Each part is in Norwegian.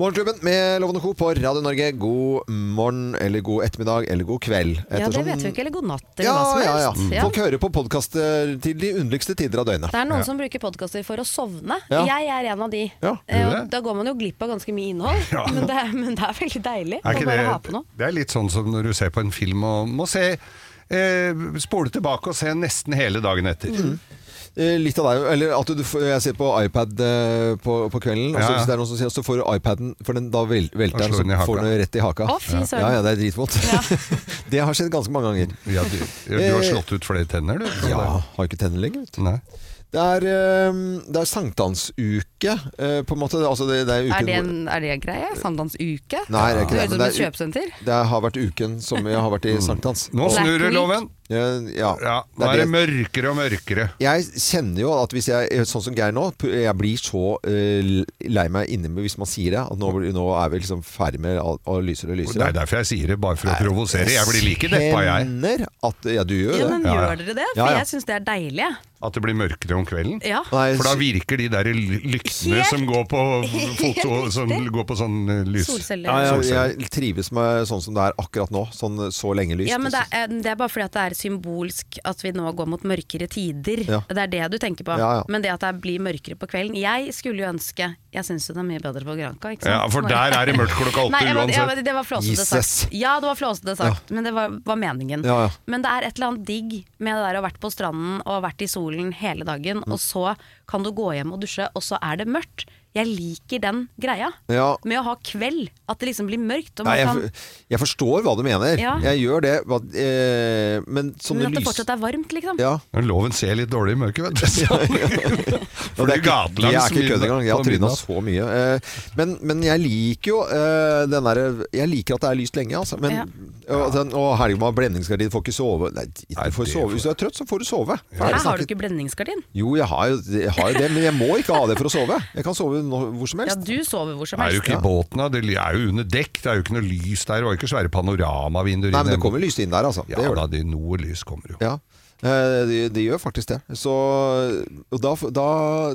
Morgenklubben med Lovende Co. på Radio Norge. God morgen, eller god ettermiddag, eller god kveld. Ja, det vet vi ikke. Eller god natt, eller Ja, hva som ja, ja. helst. Ja. Folk hører på podkaster til de underligste tider av døgnet. Det er noen som bruker podkaster for å sovne. Ja. Jeg er en av de. Ja. Eh, Da går man jo glipp av ganske mye innhold, Ja. men, det er, men det er veldig deilig Er å bare det, ha på noe. det er litt sånn som når du ser på en film og må se eh, Spole tilbake og se nesten hele dagen etter. Mm. Eh, Litt av deg, eller at du, jeg ser på iPad eh, på, på kvelden, og så hvis det er noen som sier, så får du iPaden, for den, da vel, velter den, så den får du den rett i haka. Å, fy søren. Ja, ja, det er dritvondt. det har skjedd ganske mange ganger. Ja, du, du har slått ut flere tenner, du. Ja, har ikke tenner lenger. vet du. Nei. Det er, eh, det er sankthansuke, eh, på en måte. Altså det, det er, uken Er det, en, er det en greie? Sankthansuke? Nei, det er ikke det, høres ut som et er- kjøpesenter. Det har vært uken som jeg har vært i sankthans. Nå snur det, Loven. Ja, ja. Ja, nå er det det- mørkere og mørkere. Jeg kjenner jo at hvis jeg, sånn som Geir nå, jeg blir så uh, lei meg inni meg hvis man sier det. At nå, nå er vi liksom ferdig med å å lysere og Det er derfor jeg sier det, bare for å provosere. Jeg blir like deppa, jeg. Kjenner at Ja, du gjør Ja, det. men Ja, men gjør dere det? For Ja, ja. jeg syns det er deilig. At det blir mørkere om kvelden. Ja. Nei, For da virker de der lyktene Helt- som går på foto, som går på sånn eh, lys. Solceller. ja, jeg, jeg trives med sånn som det er akkurat nå. Sånn så lenge lyst. Ja, men det er, det er bare fordi at det er symbolsk at vi nå går mot mørkere tider. Ja. Det er det du tenker på. Ja, ja. Men det at det blir mørkere på kvelden Jeg skulle jo ønske Jeg syns jo det er mye bedre på Granca. Ikke sant? Ja, for der er det mørkt klokka åtte uansett. det var flåsete sagt. Ja, det var flåsete sagt, men det var, var meningen. Ja, ja. Men det er et eller annet digg med det der å ha vært på stranden og vært i solen hele dagen, Mm. og så kan du gå hjem og dusje, og så er det mørkt. Jeg liker den greia. Ja. Med å ha kveld. At det liksom blir mørkt. Og Nei, man jeg, kan, jeg forstår hva du mener. Ja. Jeg gjør det. hva- Eh, men men at det lys... fortsatt er varmt, liksom. Ja. Men Loven ser litt dårlig i mørket, vet du. For det er ikke, jeg er ikke kødd engang. Jeg har tryna så mye. Eh, Men, men jeg liker jo eh, den derre Jeg liker at det er lyst lenge, altså. Men, Ja. og, den, og helga med blendingsgardin, får ikke sove. Nei, Nei, du får sove. Hvis du er trøtt, så får du sove. Her har du ikke blendingsgardin. Jo, jeg har, jo, jeg har jo det, men jeg må ikke ha det for å sove. Jeg kan sove hvor som helst. Ja, du sover hvor som helst. Er jo ikke i båten, da. Det er jo under dekk. Det er jo ikke noe lys der. Det var ikke svære panoramavinduer. Nei, men det kommer lys inn der, altså. Ja det gjør da, det. det, noe lys kommer jo. Ja. Eh, De, de gjør faktisk det. Så og da, da,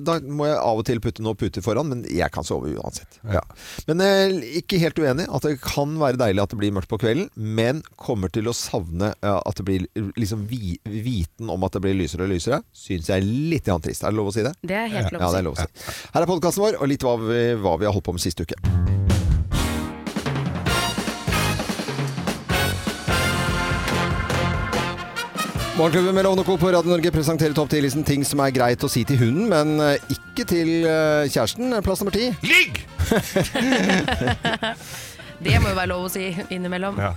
da må jeg av og til putte noe puter foran, men jeg kan sove uansett. Ja. Men eh, ikke helt uenig at det kan være deilig at det blir mørkt på kvelden, men kommer til å savne eh, at det blir liksom vi, viten om at det blir lysere og lysere, syns jeg er litt trist. Er det lov å si det? Det er helt lov Ja, å det si. er lov å si. Her er podkasten vår, og litt hva vi, hva vi har holdt på med sist uke. Morgenklubben med Lovende Co. på Radio Norge presenterer topp 10-listen ting som er greit å si til hunden, men eh, ikke til eh, kjæresten. Plass nummer ti. Ligg! Det må jo være lov å si innimellom. Ja.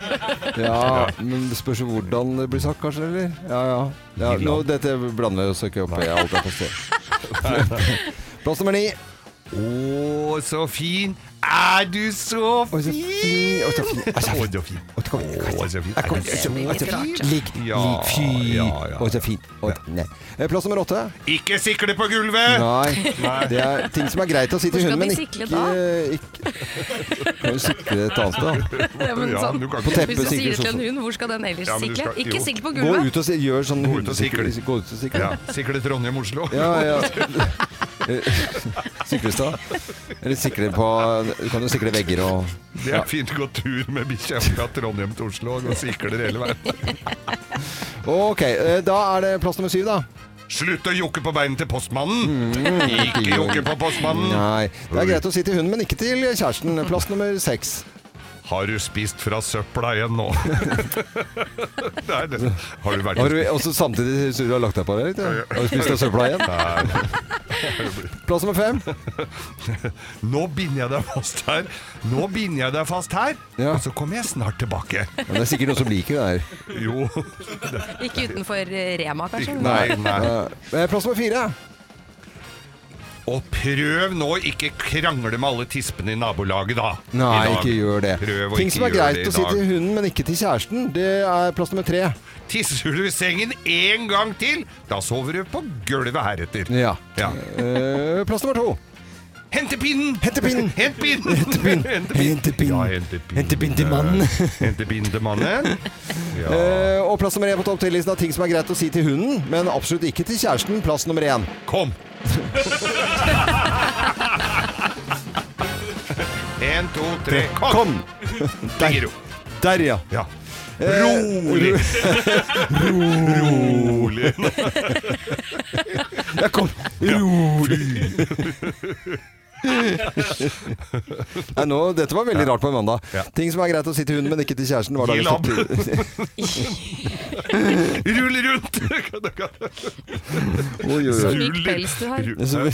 Ja, men det spørs jo hvordan det blir sagt, kanskje, eller? Ja, ja. ja nå, dette blander vi oss ikke opp i alt. Plass nummer ni. Å, så fin er du så Oi, så fin! fin. Så fin. Oi, så Å, fin. så fin. Å, så fin. Du så fin? fin. Å, så fin. Oi, nei. Eh, Plass nummer åtte. Ikke sikle på gulvet! Nei, det er ting som er greit å si til hunden, men ikke, Kan jo sikle et annet sted, da. Ja, men Ja, sånn, På teppet Hvis du sier til en sånn. hund, hvor skal den ellers sikle? Ikke sikle på Gå gulvet. ut og gjør sånn Gå ut og sikle. hundesikle- Gå ut og sikle. Sikle Trondheim-Oslo. Ja, ja. Syklestad. Eller sikle på Du kan jo sikle vegger og Det er fint å gå tur med bikkja fra Trondheim til Oslo og sikler hele veien. Ok, eh, da er det plass nummer syv, da. Slutt å jokke på beina til postmannen! Ikke jokke på postmannen! Nei. Det er greit å si til hunden, men ikke til kjæresten. Plass nummer seks. Har du spist fra søpla igjen nå? det er det. Har du vært Har du også samtidig som du har lagt deg på det? Har du spist av søpla igjen? Plass nummer fem. Nå binder jeg deg fast her. Nå binder jeg deg fast her, Ja. og så kommer jeg snart tilbake. Men det er sikkert noen som liker det her. Jo. Ikke utenfor Rema, kanskje? Nei, nei. Eh, Plass nummer fire. Og prøv nå å ikke krangle med alle tispene i nabolaget, da. Nei, I dag. ikke gjør det. Prøv å Ting ikke som er gjøre greit det i å si dag. til hunden, men ikke til kjæresten, det er plass nummer tre. Tisser du i sengen en gang til, da sover du på gulvet heretter. Ja. Ja. Eh, plass nummer to. Hente pinnen! Hente pinnen! Hent pinnen! Hente pinnen! Hente pinn. Hente pinn. Ja, hente pinn. Hente pinn til mannen. Hente pinnen til mannen. Ja. Eh, og plass nummer én på topp 10-listen av ting som er greit å si til hunden, men absolutt ikke til kjæresten. Plass nummer én. Kom! En, to, tre, kom! Kom! Der. Der, ja. Ja. Eh, Rolig. Rolig. Ja, kom. Rolig. Nei, nå, dette var veldig rart på en mandag. Ja. Ting som er greit å si til hunden, men ikke til kjæresten. Var Gi dagens labb. Rull rundt! Oi, oi, oi. Så myk pels du har.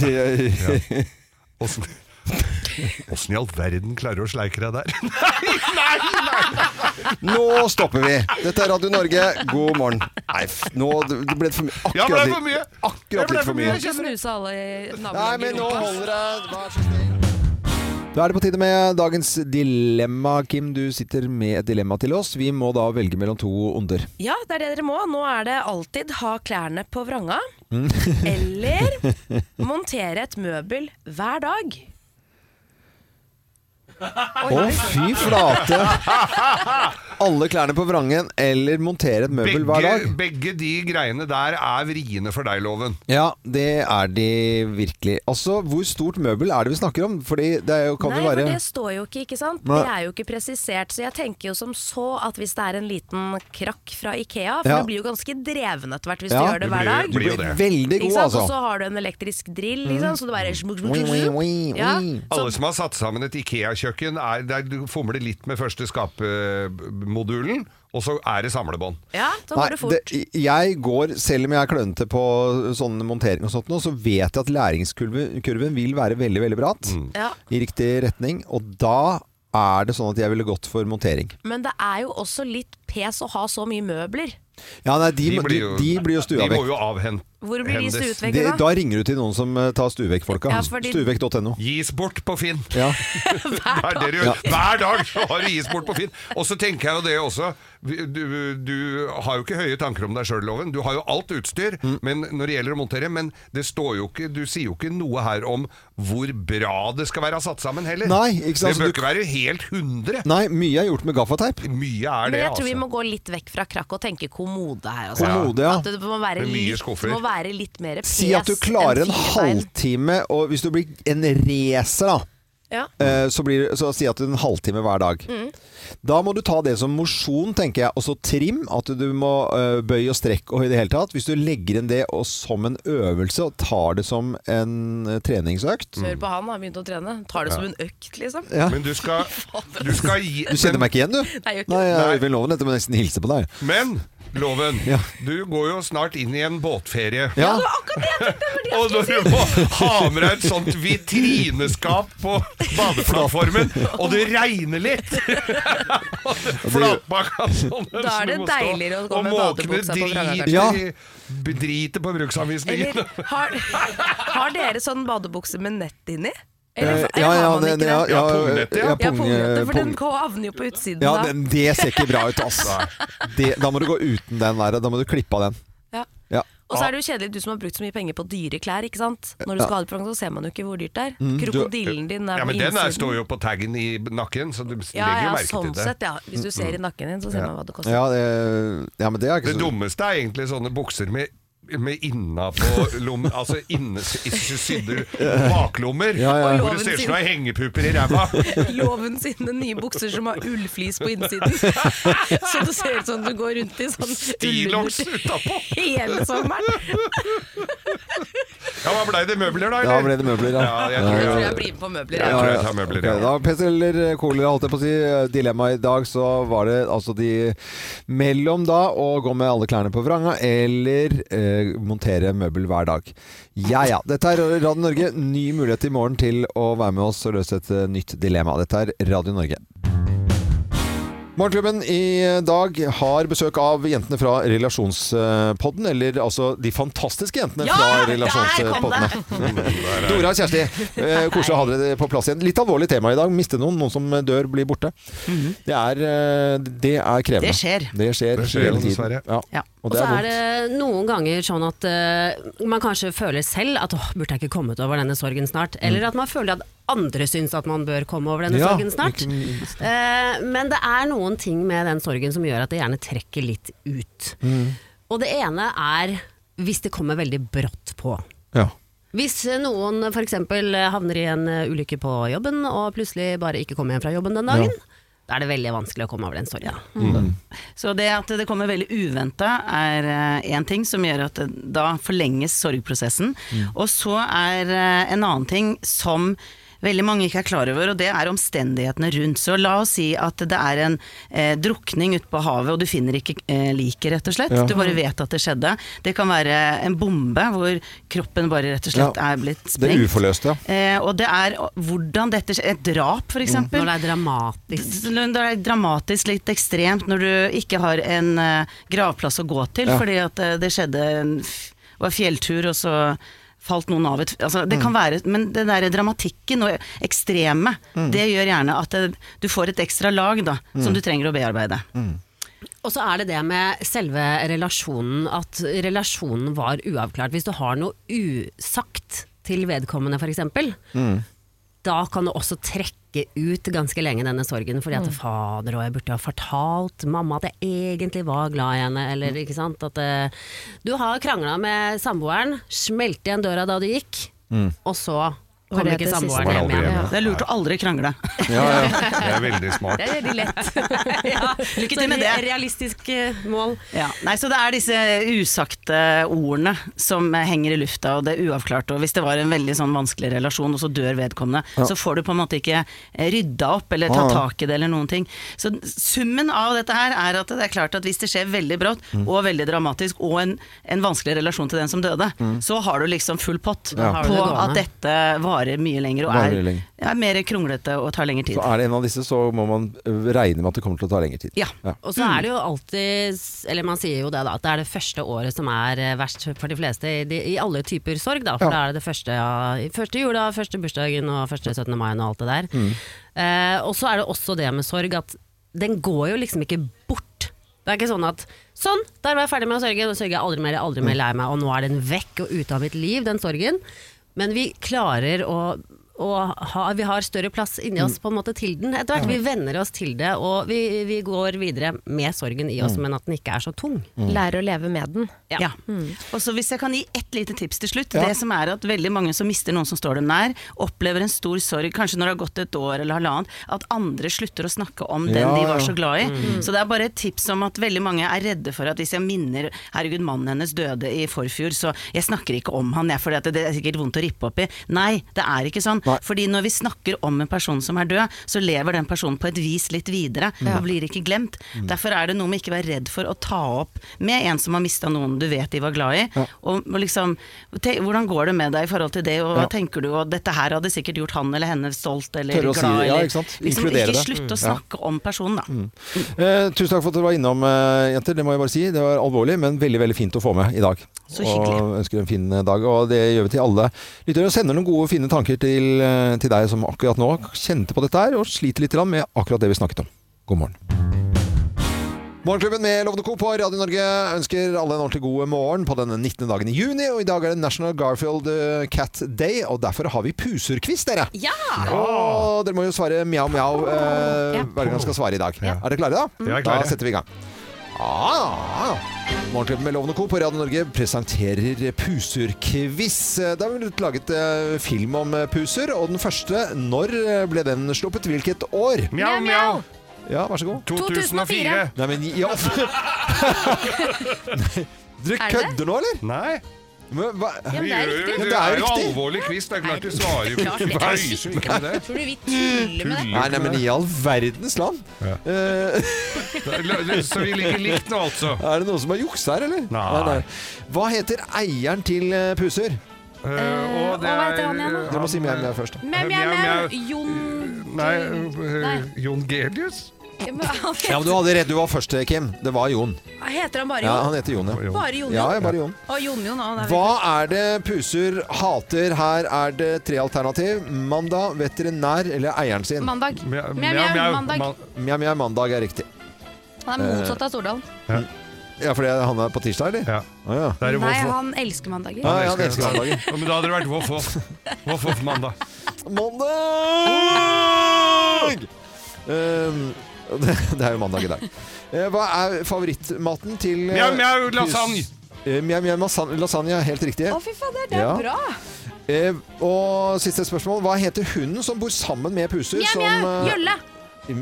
Jeg- Åssen i all verden klarer du å sleike deg der? Nei, nei, nei! Nå stopper vi. Dette er Radio Norge. God morgen. Nei, nå det ble det for mye. Ja, ble litt- for mye? Akkurat Det ble litt for mye. Ikke snuse alle i Nei, men nå holder det. Vær så snill. Da er det på tide med dagens dilemma. Kim, du sitter med et dilemma til oss. Vi må da velge mellom to onder. Ja, det er det dere må. Nå er det alltid ha klærne på vranga. Mm. Eller montere et møbel hver dag. Å, fy flate! Alle klærne på vrangen, eller montere et møbel hver dag. Begge, begge de greiene der er vriene for deg, Loven. Ja, det er de virkelig. Altså, hvor stort møbel er det vi snakker om? Fordi det er jo, kan Nei, jo være for det står jo ikke, ikke sant? Nei. Det er jo ikke presisert. Så jeg tenker jo som så at hvis det er en liten krakk fra Ikea For Ja. du blir jo ganske dreven etter hvert hvis Ja, du gjør det hver dag. Du blir jo blir det. veldig Ikke god, altså. Og så har du en elektrisk drill, liksom, så det bare smuk, smuk, smuk, smuk. Ja, Alle som har satt sammen et Ikea-kjøkken, er der du fomler litt med første skapmodulen, og så er det samlebånd. ja, da går det fort. det, jeg går, selv om jeg er klønete på sånne montering og sånt nå, så vet jeg at læringskurven vil være veldig, veldig bratt. Ja. I riktig retning. Og da er det sånn at jeg ville gått for montering. Men det er jo også litt pes å ha så mye møbler. Ja, nei, de, de, de, blir jo stua De må jo avhente Hvor blir de stuet vekk? Da? da ringer du til noen som eh, tar stuevekk-folka. Ja, fordi- Stuevekk.no. Gis bort på Finn. Ja. Hver, er gjør. Hver dag så har du gis bort på Finn. Og så tenker jeg jo det også. Du, du har jo ikke høye tanker om deg sjøl, Loven. Du har jo alt utstyr Mm. men når det gjelder å montere. Men det står jo ikke, du sier jo ikke noe her om hvor bra det skal være satt sammen heller. Nei, ikke sant, Det så bør du- ikke være helt 100. Nei, mye er gjort med gaffateip. Mye er det, Men jeg tror vi altså. må gå litt vekk fra krakk og tenke kommode her. Altså. Kommode, ja. At det må være, litt, må være litt mer pes Si at du klarer en halvtime, og hvis du blir en racer, da. Ja. eh, Så, blir, så si at er en halvtime hver dag. Mm. Da må du ta det som mosjon, tenker jeg. Og så trim. At du må bøye bøy og strekk og i det hele tatt. Hvis du legger inn det og som en øvelse, og tar det som en eh, treningsøkt Hør på han, har begynt å trene. Tar det som en økt, liksom. ja. Men du skal, du skal gi Du kjenner meg ikke igjen, du? Nei, jeg gjør ikke Nei, det. jeg vil loven dette må nesten hilse på deg. Men Loven, Ja. du går jo snart inn i en båtferie. Ja, det var akkurat det Og når du må ha med deg et sånt vitrineskap på badeplattformen, og det regner litt Flatbakka sånn Da er det deiligere å gå med badebuksa på kanskje. Ja. driter, driter på bruksanvisningen. Eller har, har dere sånn badebukse med nett inni? Eller, Eh, ja, ja, har man det- ikke det? ja, Ja, pungnettet, ja. Ja, pung- pungnettet, for den havner jo på utsiden ja, da. den, det ser ikke bra ut, ass. Det, da må du gå uten den der. Da må du klippe av den. Ja. Ja. Og så er det jo kjedelig, du som har brukt så mye penger på dyre klær, ikke sant. Når du skal ha det på så ser man jo ikke hvor dyrt det er. Mm, Krokodillen din er Ja, på men den står jo på taggen i nakken, så du legger Ja, ja, jo ja, merke sånn til det. sett, ja. Hvis du ser i nakken din, så ser man hva det koster. Ja, det, ja, men det er ikke Det dummeste er egentlig sånne bukser med med inna på lom, altså inne, sydde baklommer. Ja, ja. Hvor det ser ut som det er hengepupper i ræva. Loven sine nye bukser som har ullflis på innsiden. Så det ser ut som du går rundt i sånn Stillongs utapå. hele sommeren. Ja, hva blei det møbler da, Eller? Ja, ble det møbler, ja. Ja, jeg tror Jeg tror jeg, jeg blir med på møbler. jeg, jeg. tror jeg tar møbler, okay, ja. da, pest eller kolera, holdt jeg på å si. Dilemma i dag, så var det altså de mellom da å gå med alle klærne på vranga, eller eh, montere møbel hver dag. Ja ja. Dette er Radio Norge. Ny mulighet i morgen til å være med oss og løse et eh, nytt dilemma. Dette er Radio Norge. Morgenklubben i dag har besøk av jentene fra Relasjonspodden, eller altså de fantastiske jentene Ja, fra Relasjonspodden. Dora og Kjersti, eh, koselig å ha dere på plass igjen. Litt alvorlig tema i dag. Miste noen, noen som dør, blir borte. Det, er, eh, det er krevende. Det skjer. Det skjer, Det skjer, hele tiden. dessverre. Ja. Ja. Og så er er det noen ganger sånn at uh, man kanskje føler selv at åh, burde jeg ikke kommet over denne sorgen snart? Eller at man føler at andre syns at man bør komme over denne Ja, sorgen snart. Eh, men det er noen ting med den sorgen som gjør at det gjerne trekker litt ut. Og det ene er hvis det kommer veldig brått på. Ja. Hvis noen f.eks. havner i en ulykke på jobben og plutselig bare ikke kommer hjem fra jobben den dagen, da er det veldig vanskelig å komme over den sorgen. Så det at det kommer veldig uventa er én ting som gjør at da forlenges sorgprosessen. Og så er eh, en annen ting som veldig mange ikke er klar over, og det er omstendighetene rundt. Så la oss si at det er en eh, drukning ute på havet, og du finner ikke eh, liket, rett og slett. Ja. Du bare vet at det skjedde. Det kan være en bombe hvor kroppen bare rett og slett Ja. er blitt sprengt. Det er uforløst, ja. Eh, og det er hvordan dette skjer. Et drap, for eksempel. Når det er dramatisk. Når Det er dramatisk litt ekstremt når du ikke har en eh, gravplass å gå til, Ja. fordi at eh, det skjedde en f- var fjelltur, og så falt noen av et altså, Det Mm. kan være Men den der dramatikken og ekstreme, Mm. det gjør gjerne at det, du får et ekstra lag da, Mm. som du trenger å bearbeide. Og så er det det med selve relasjonen, at relasjonen var uavklart. Hvis du har noe usagt til vedkommende f.eks., Mm. Da kan du også trekke ut ganske lenge denne sorgen. Fordi at fader og jeg burde ha fortalt mamma at jeg egentlig var glad i henne. Eller ikke sant. At uh, du har krangla med samboeren, smelte igjen døra da du gikk, og så Var kom det ikke samboeren hjem igjen. Det er lurt å aldri krangle. Ja, ja. Det er veldig smart. Det er veldig lett. Lykke til med det. Realistisk eh, mål. Ja, nei, så det er disse usagte ordene som henger i lufta, og det er uavklart. Og hvis det var en veldig sånn vanskelig relasjon, og så dør vedkommende, så får du på en måte ikke eh, rydda opp eller ta tak i det eller noen ting. Så summen av dette her er at det er klart at hvis det skjer veldig brått Mm. og veldig dramatisk, og en, en vanskelig relasjon til den som døde, så har du liksom full pott Mm. Ja. På at dette varer mye lenger og er, lenger. er mer kronglete og tar lengre tid. Så er det en av disse, så må man øh, regne med at det kommer til å ta lengre tid. Ja. Og så er det jo alltid, eller man sier jo det da, at det er det første året som er eh, verst for de fleste i, de, i alle typer sorg. Da, for Ja. da er det det første, ja, første jula, første bursdagen og første 17. mai og alt det der. Mm. Eh, og så er det også det med sorg at den går jo liksom ikke bort. Det er ikke sånn at sånn, der var jeg ferdig med å sørge, nå sørger jeg aldri mer, jeg er aldri Mm. mer lei meg, og nå er den vekk og ute av mitt liv, den sorgen. Men vi klarer å ha, vi har større plass inni Mm. oss på en måte til den etter hvert. Vi venner oss til det, og vi, vi går videre med sorgen i Mm. oss, men at den ikke er så tung. Lære å leve med den. Ja. Og så Hvis jeg kan gi ett lite tips til slutt. Ja. Det som er at Veldig mange som mister noen som står dem nær, opplever en stor sorg, kanskje når det har gått et år eller halvannet, at andre slutter å snakke om den Ja, de var så glad i. Så det er bare et tips om at veldig mange er redde for at hvis jeg minner Herregud, mannen hennes døde i forfjor, så jeg snakker ikke om han, jeg, for det er sikkert vondt å rippe opp i. Nei, det er ikke sånn. Nei. Fordi når vi snakker om en person som er død, så lever den personen på et vis litt videre, og blir ikke glemt. Mm. Derfor er det noe med ikke være redd for å ta opp med en som har mista noen du vet de var glad i. Og, og liksom, te, hvordan går det med deg i forhold til det, og hva Ja. tenker du, og dette her hadde sikkert gjort han eller henne stolt eller Tørre glad, si ja, ikke sant? liksom, ikke det. å Mm. Ja. snakke om personen, da. Eh, tusen takk for at dere var innom, eh, jenter. Det må jeg bare si. Det var alvorlig, men veldig veldig fint å få med i dag. Så hyggelig. Og ønsker en fin dag. Og det gjør vi til alle lyttere. Og sender noen gode, fine tanker til, eh, til deg som akkurat nå kjente på dette her, og sliter litt med akkurat det vi snakket om. God morgen. Morgenklubben med Lovende Co. på Radio Norge ønsker alle en ordentlig god morgen på denne 19. dagen i juni. Og i dag er det National Garfield eh, Cat Day, og derfor har vi puserquiz, dere. Ja! Og dere må jo svare mjau, mjau eh, hver gang dere skal svare i dag. Er dere klare, da? Ja, er klare. Da setter vi i gang. Ah, Morgenklubben med Lovende Co. på Radio Norge presenterer Puser-quiz. Det har blitt laget eh, film om eh, puser, og den første, når eh, ble den sluppet? Hvilket år? Mjau, mjau. Ja, vær så god. 2004. Nei, men ja Dere Er kødder nå, eller? Nei. Men, hva? Ja, men det er riktig. Det det er er jo riktig. alvorlig quiz. Det er klart du svarer jo Tøyser ikke med det. Tror du vi tuller med det? Nei, nei, men i all verdens land. Ja. Eh, Så vi ligger likt nå, altså. er det noen som har juksa her, eller? Nei. Hva heter eieren til eh, puser? Uh, og det er? Dere må si mjau mjau først. Mjau, mjau. Jon Nei, Nei. Jon Gelius? Ja, men Ja, Du hadde rett, du var først, Kim. Det var Jon. Heter han bare Jon? Ja, Han heter Jon, ja. Bare Jon Ja, ja, bare Jon. Og Jon Jon, han er Hva er det puser hater? Her er det tre alternativ. Mandag, veterinær eller eieren sin. Mandag. Mjau, Mjau, mandag. Mjau, mjau, mandag er riktig. Han er motsatt av Stordalen. Ja, fordi han er på tirsdag, eller? Ja. Ah, ja. Det er jo Nei, han elsker mandager. Ja, ja, han elsker mandager. Ja, Men da hadde det vært Voff Voff. Voff Voff mandag. Mandag! Um, det, det er jo mandag i dag. Eh, Hva er favorittmaten til eh, Mjau, mjau, lasagne. Eh, Mjau, mjau, lasagne, lasagne, helt riktig. Å, fy fader, det er Ja. bra! Eh, og siste spørsmål. Hva heter hunden som bor sammen med puser? Mjau, som, mjau, eh, Jølle!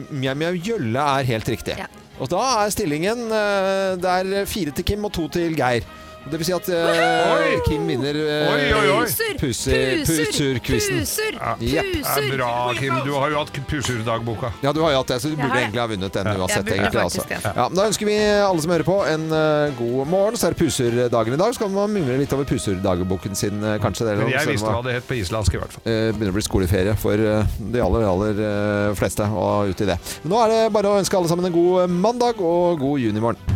Mjau, mjau, Jølle er helt riktig. Ja. Og da er stillingen Det er fire til Kim og to til Geir. Det vil si at eh, Kim vinner uh, Oi, oi, oi. Puser! Puser- Puser! puser-quizen. Puser! Ja. Jepp. Det er bra, Kim. Du har jo hatt puserdagboka. Ja, du har jo hatt det, så du Jeg burde har det. egentlig ha vunnet den uansett. Burde egentlig, faktisk altså. det. Ja, da ønsker vi alle som hører på, en eh, god morgen. Så er det puserdagen i dag. Så kan man mimre litt over puserdagboken sin, eh, kanskje. Det, Men noe jeg visste hva det het på islandsk, i hvert fall. Eh, begynner å bli skoleferie for eh, de aller, aller eh, fleste og ut i det. Men nå er det bare å ønske alle sammen en god eh, mandag og god junimorgen.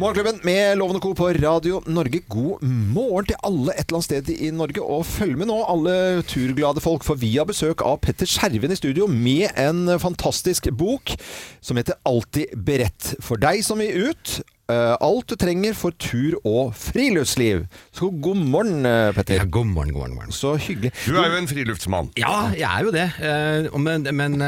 Morgenklubben med Lovende Co. på Radio Norge. God morgen til alle et eller annet sted i Norge. Og følg med nå, alle turglade folk, for vi har besøk av Petter Skjerven i studio med en fantastisk bok som heter Alltid beredt. For deg som vil ut. Eh, alt du trenger for tur og friluftsliv. Så god morgen, eh, Petter. Ja, god morgen, god morgen, god morgen. Så hyggelig. Du er jo en friluftsmann. Ja, jeg er jo det. Eh, Men, men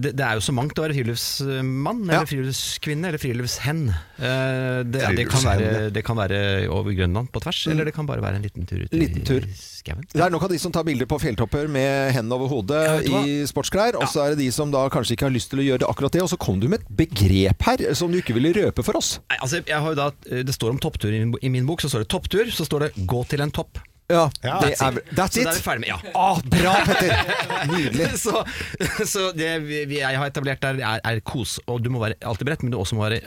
det, det er jo så mangt å være friluftsmann, Ja. eller friluftskvinne, eller friluftshen. Eh, Det, det, kan være, det kan være over Grønland på tvers, eller det kan bare være en liten tur ut Liten tur. i skauen. Det er nok av de som tar bilder på fjelltopper med hendene over hodet Ja, i sportsklær, og så er det de som da kanskje ikke har lyst til å gjøre akkurat det. Og så kom du med et begrep her som du ikke ville røpe for oss. Nei, altså, da, det står om topptur i min, i min bok, så står det topptur, så står det gå til en topp. Ja, Ja, det that's er, it. that's Så it. da er vi ferdig med, ja. Ah, bra, Petter! Nydelig. så så det vi, vi- jeg har etablert der, er, er kos. Og du må være alltid beredt, men du også må være,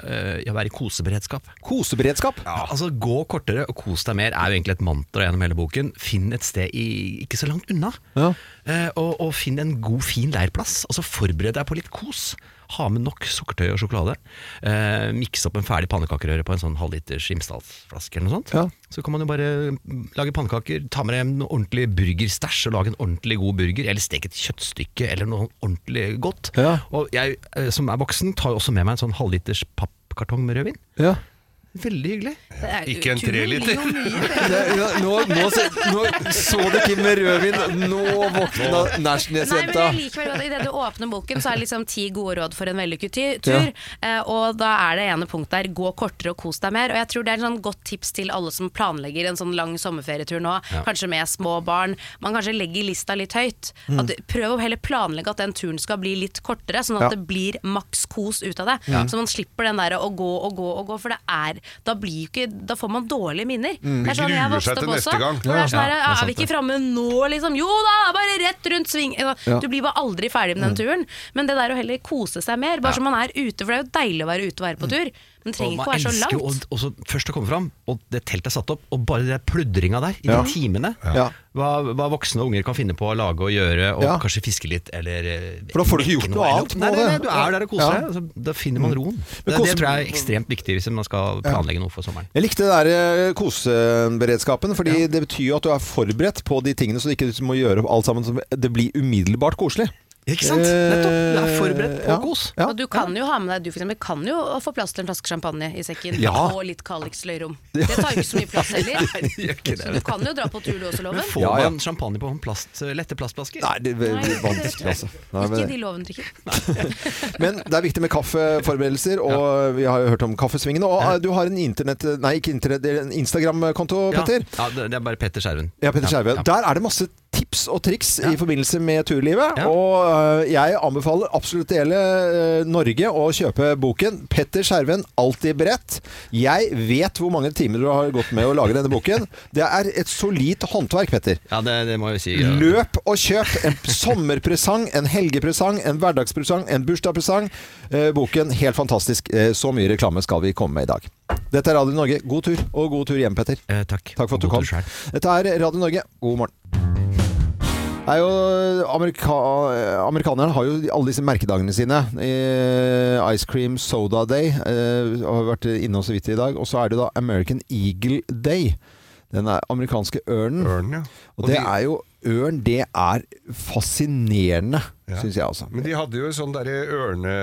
uh, være i koseberedskap. Koseberedskap. Ja, altså Gå kortere og kos deg mer er jo egentlig et mantra gjennom hele boken. Finn et sted i, ikke så langt unna. Ja. uh, og, og finn en god, fin leirplass. Altså Forbered deg på litt kos. Ha med nok sukkertøy og sjokolade. Eh, Mikse opp en ferdig pannekakerøre på en sånn halvliters Imsdalsflaske eller noe sånt. Ja. Så kan man jo bare lage pannekaker, ta med deg en ordentlig burgerstæsj og lage en ordentlig god burger. Eller steke et kjøttstykke eller noe ordentlig godt. Ja. Og jeg eh, som er voksen, tar jo også med meg en sånn halvliters pappkartong med rødvin. Ja. Veldig hyggelig. Er- Ikke en treliter. Det, ja, nå, nå, se- nå så du ikke med rødvin. Nå våkna Nærsnes-jenta. Idet du åpner boken, så er det liksom ti gode råd for en vellykket tur. Eh, og da er det ene punkt der gå kortere og kos deg mer. Og jeg tror det er et sånn godt tips til alle som planlegger en sånn lang sommerferietur nå, kanskje med små barn. Man kanskje legger lista litt høyt. Mm. At, prøv å heller planlegge at den turen skal bli litt kortere, sånn at Ja. det blir maks kos ut av det. Så man slipper den der å gå og gå og gå, for det er Da blir ikke Da får man dårlige minner. Det er sånn jeg vokste opp også. gang. Ja, er sånn Ja, er vi ikke framme nå, liksom? Jo da, bare rett rundt sving. Ja. Du blir bare aldri ferdig med den turen. Men det der å heller kose seg mer, bare så man er ute, for det er jo deilig å være ute og være på tur. Det trenger ikke å man være så elsker jo og så først å komme fram, og det teltet er satt opp, og bare det pludringa der, i Ja. de timene. Ja. Hva, hva voksne og unger kan finne på å lage og gjøre, og Ja. kanskje fiske litt, eller eh, For da får du ikke mekke gjort noe eller- annet på Nei, nei, nei, det. du er der og koser Ja. deg. Altså, da finner man roen. Det, kose- det tror jeg er ekstremt viktig hvis man skal planlegge noe for sommeren. Jeg likte det der eh, koseberedskapen, fordi det betyr jo at du er forberedt på de tingene, så du ikke må gjøre alt sammen. så Det blir umiddelbart koselig. Ikke sant? Nettopp. Du er forberedt på ja. kos. Ja. Og du kan jo ha med deg Du for eksempel, kan jo få plass til en flaske champagne i sekken. Ja. Og litt Calix løyrom. Det tar jo ikke så mye plass heller. Så du kan jo dra på tur du også, Loven. Men får Ja, ja. man champagne på plast, lette plastflasker? Nei, det Nei, er vanskelig, altså. Nei, Ikke de Loven drikker. men det er viktig med kaffeforberedelser, og vi har jo hørt om kaffesvingene. Og eh, du har en internett... Nei, ikke internett, det er en Instagram-konto, Petter. ja, det det er bare Petter Skjerven. Ja, Petter Skjerven. Ja. Der er det masse tips og triks Ja. i forbindelse med turlivet. Ja. Og øh, jeg anbefaler absolutt hele øh, Norge å kjøpe boken 'Petter Skjerven alltid beredt'. Jeg vet hvor mange timer du har gått med å lage denne boken. Det er et solid håndverk, Petter. Ja, det, det må jeg si. Ja. Løp og kjøp en sommerpresang, en helgepresang, en hverdagspresang, en bursdagspresang. Eh, boken helt fantastisk. Så mye reklame skal vi komme med i dag. Dette er Radio Norge. God tur, og god tur hjem, Petter. Eh, takk. Takk for at du kom. Dette er Radio Norge. God morgen. Er jo Amerika Amerikanerne har jo alle disse merkedagene sine. Eh, Ice Cream Soda Day eh, har vi vært innom så vidt i dag. Og så er det da American Eagle Day. Den er amerikanske ørnen. Ørn, ja. Og det de- er jo Ørn, det er fascinerende, Ja. syns jeg altså. Men de hadde jo sånn derre ørne,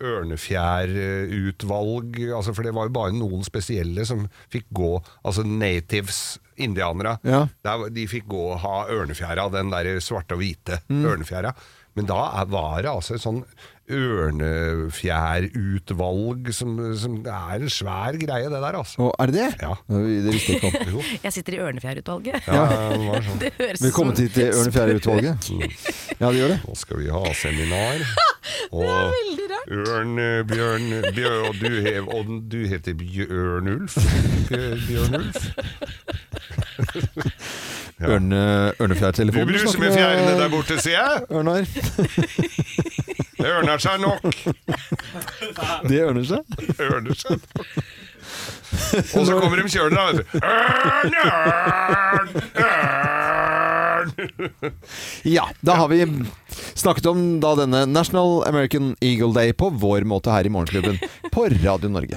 ørnefjærutvalg, altså for det var jo bare noen spesielle som fikk gå, altså natives, indianere. Ja. Der, de fikk gå og ha ørnefjæra, den der svarte og hvite Mm. ørnefjæra. Men da var det altså et sånn ørnefjærutvalg som, som Det er en svær greie, det der, altså. Og er det det? Ja. Det visste jeg ikke om. Jeg sitter i Ørnefjærutvalget. Ja, det sånn. Det høres Velkommen til til Ørnefjærutvalget. Ja, det gjør det. Nå skal vi ha seminar. Og Ørn, eh, Bjørn, Bjørn og, du hev, og du heter Bjørnulf? Bjørnulf? Ja. Ørne, Du bruser med fjærene der borte, sier jeg. Ørnar. Det ørner seg nok. Det ørner seg. Ørner seg nok. Og så kommer de kjørende, da. Ørn, ørn, ørn. Ja, da har vi snakket om da denne National American Eagle Day på vår måte her i Morgenklubben på Radio Norge.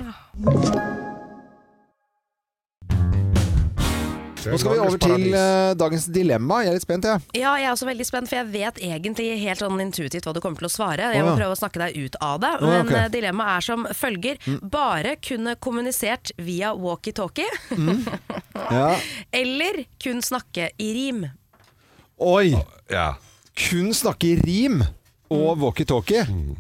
Nå skal vi over til uh, dagens dilemma. Jeg er litt spent, jeg. Ja, jeg er også veldig spent, for jeg vet egentlig helt sånn intuitivt hva du kommer til å svare. Jeg må ja. prøve å snakke deg ut av det. Men ok. Mm. eh, dilemmaet er som følger. Bare kunne kommunisert via walkietalkie, Ja. eller kun snakke i rim. Oi! Ja. Kun snakke i rim og walkietalkie. Mm.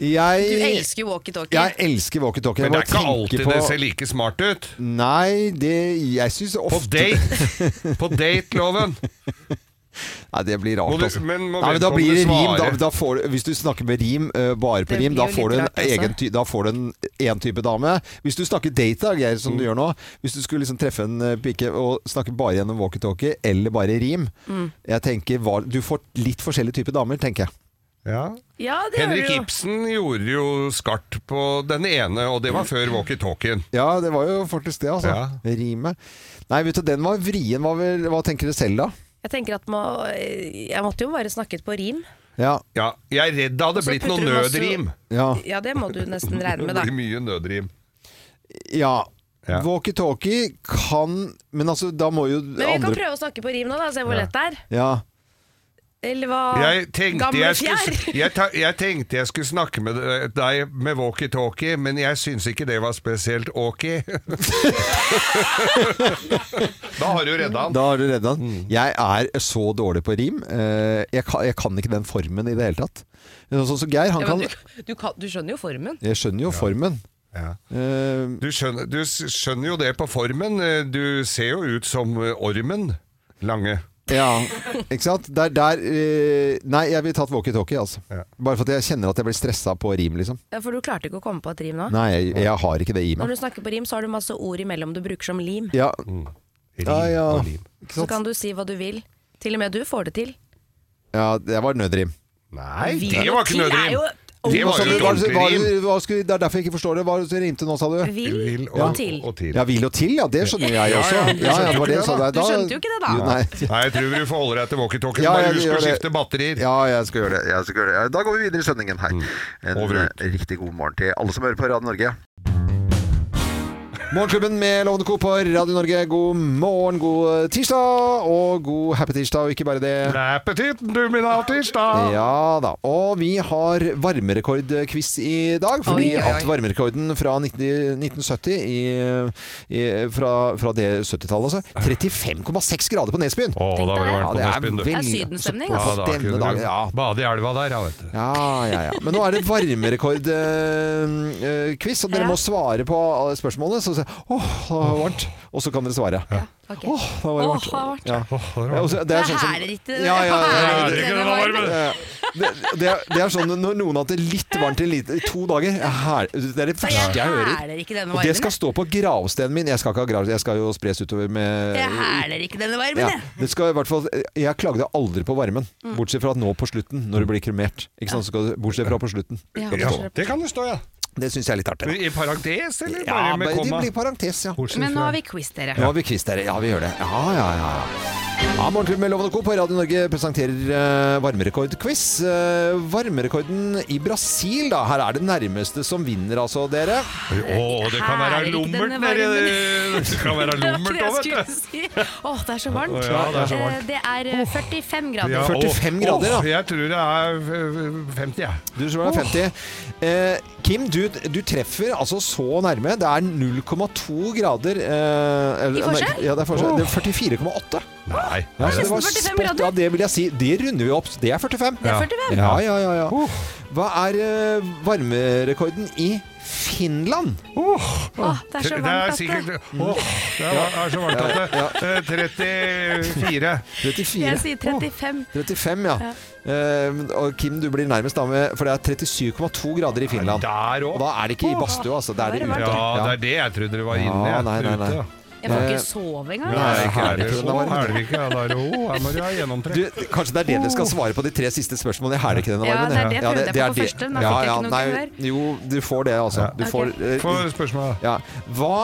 Du elsker walkietalkie. jeg elsker walkietalkie. Men det er ikke alltid på- det ser like smart ut. Nei, det Jeg syns På ofte date! På date-loven. Nei, det blir rart, du- altså. men Nei, men da blir det rim. Da, da får, du- hvis du snakker med rim, uh, bare på rim, da får du en egen ty Da får du en én type dame. Hvis du snakker date, da, Geir, som du Mm. gjør nå Hvis du skulle liksom treffe en uh, pike og snakke bare gjennom walkietalkie, eller bare rim Mm. Jeg tenker Du får litt forskjellige typer damer, tenker jeg. Ja. Ja, det Henrik gjør du jo. Ibsen gjorde jo skarpt på den ene, og det var før walkietalkien. Ja, det var jo faktisk det, altså. Ja. Rimet. Nei, vet du, den var vrien. Hva, vil, hva tenker du selv, da? Jeg tenker at må, jeg måtte jo bare snakket på rim. Ja. Ja, jeg er redd det hadde blitt noe nødrim. Ja. Ja, det må du nesten regne med, da. Det blir mye nødrim. ja. Ja. Walkietalkie kan Men altså, da må jo Men vi kan prøve å snakke på rim nå, da. Se hvor Ja. lett det er. Ja. Eller hva Jeg tenkte Gamle jeg, skulle, jeg, ta, jeg tenkte jeg skulle snakke med deg med walkietalkie, men jeg syns ikke det var spesielt ok. da har du redda han. Da har du redda den. Mm. Jeg er så dårlig på rim. Eh, Jeg kan, jeg kan ikke den formen i det hele tatt. Sånn som Geir, han ja, kan du, du, kan, du skjønner jo formen. Jeg skjønner jo formen. Ja. Eh, Du, skjønner, du skjønner jo det på formen. Du ser jo ut som ormen. Lange. ja, ikke sant? Der, der eh, Nei, jeg ville tatt walkietalkie, altså. Ja. Bare for at jeg kjenner at jeg blir stressa på rim, liksom. Ja, For du klarte ikke å komme på et rim nå? Nei, jeg, jeg har ikke det i meg. Når du snakker på rim, så har du masse ord imellom du bruker som lim. Ja, Rim ja, ja. og lim. Så kan du si hva du vil. Til og med du får det til. Ja, det var nødrim. Nei, det var ikke nødrim. Det var jo et ordentlig rim. Det er derfor jeg ikke forstår det. Hva du rimte nå, sa du? Vil og til. og til. Ja, vil og til, ja. Det skjønner jeg også. Ja, ja, Ja, du skjønte det jo var det jeg ikke det, der. Du skjønte jo ikke det, da. Jo, Nei. Nei, jeg tror du får holde deg til walkietalkien. Ja, Bare jeg husk gjør å det. skifte batterier. Ja, jeg skal gjøre det. Jeg skal gjøre det. Da går vi videre i sendingen her. En Over ut. eh, riktig god morgen til alle som hører på Radio Norge. Morgenklubben med Lovende Co. på Radio Norge. God morgen, god tirsdag, og god happy tirsdag, og ikke bare det. Appetitten, du min tirsdag! Ja da. Og vi har varmerekordquiz i dag. Fordi Oi, oi, oi. at varmerekorden fra 19, 1970 i, i, fra, fra det 70-tallet, altså. 35,6 grader på Nesbyen. Å, da var det varmt på Nesbyen, du. Det er sydenstemning, Ja, da, denne dagen, ja. Bade i elva der, ja, vet du. Ja, ja, ja. Men nå er det varmerekordquiz, og dere Ja. må svare på alle spørsmålene. Så jeg, åh, det var varmt. Og så kan dere svare. Ok. Åh, det var Åh, varmt. det var varmt. Ja. Det Ja, er sånn som- Ja, ja, ja, det ja, det- det-. Ja. Er, sånn når noen har hatt det litt varmt i, lite, i to dager. Her, det er det Så verste jeg hører. Og det skal stå på gravstenen min. Jeg skal ikke ha gravsten, jeg skal jo spres utover med Jeg hæler ikke denne varmen, ja, jeg. det skal fall, jeg klagde aldri på varmen, bortsett fra nå på slutten, når du blir kremert. Så bortsett fra på slutten. Ja. Det det kan det stå, ja. Det syns jeg er litt artig. da. I parentes, eller Ja, bare med men det komma? blir parentes, ja. Bortsett Men nå fra- har vi quiz, dere. Nå har vi quiz, dere. Ja, vi gjør det. Ja, ja, ja. Ja. Ja, Morgenklubben med Lovende Co. på Radio Norge presenterer uh, varmerekordquiz. Uh, varmerekorden i Brasil, da. Her er det nærmeste som vinner, altså, dere. Å, det kan være lummert nedi. Det kan være lummert òg, vet du. si. Åh, det er så varmt. Ja, det er så Eh, varmt. Det er eh, 45 grader. Ja, 45 grader, ja. da. Jeg tror det er eh, 50, jeg. Du tror det er 50. Uh, Kim, du, du treffer altså så nærme. Det er 0,2 grader I forskjell? Ja, det er forskjell. Det er 44,8. Nei. Ja, det var 45 spot, ja, det vil jeg si. Det runder vi opp. Det er 45. Det er 45. Ja, ja, ja. ja. Hva er uh, varmerekorden i Finland? Åh, det er så Det er varmt at sikkert det Åh, det er, er så varmt at det eh, 34. 34. Jeg sier 35. 35, ja. Uh, og Kim, du blir nærmest da med For det er 37,2 grader i Finland. Der Og da er det ikke i badstua, altså. Er det er det ute. Ja, det er det jeg trodde det var inne. Ja, nei, nei, nei. Ja. Jeg får Eh, ikke sove engang. Nei, ikke er det. det ikke den er det? Da er det å, her må du ha Du, kanskje det er det dere skal svare på de tre siste spørsmålene. Jeg hæler ikke denne Ja, varmen. det er det jeg prøvde det på på første, men da fikk ikke noe nei, gehør. Jo, du får det, altså. Du får, eh, Få spørsmålet. ja. Hva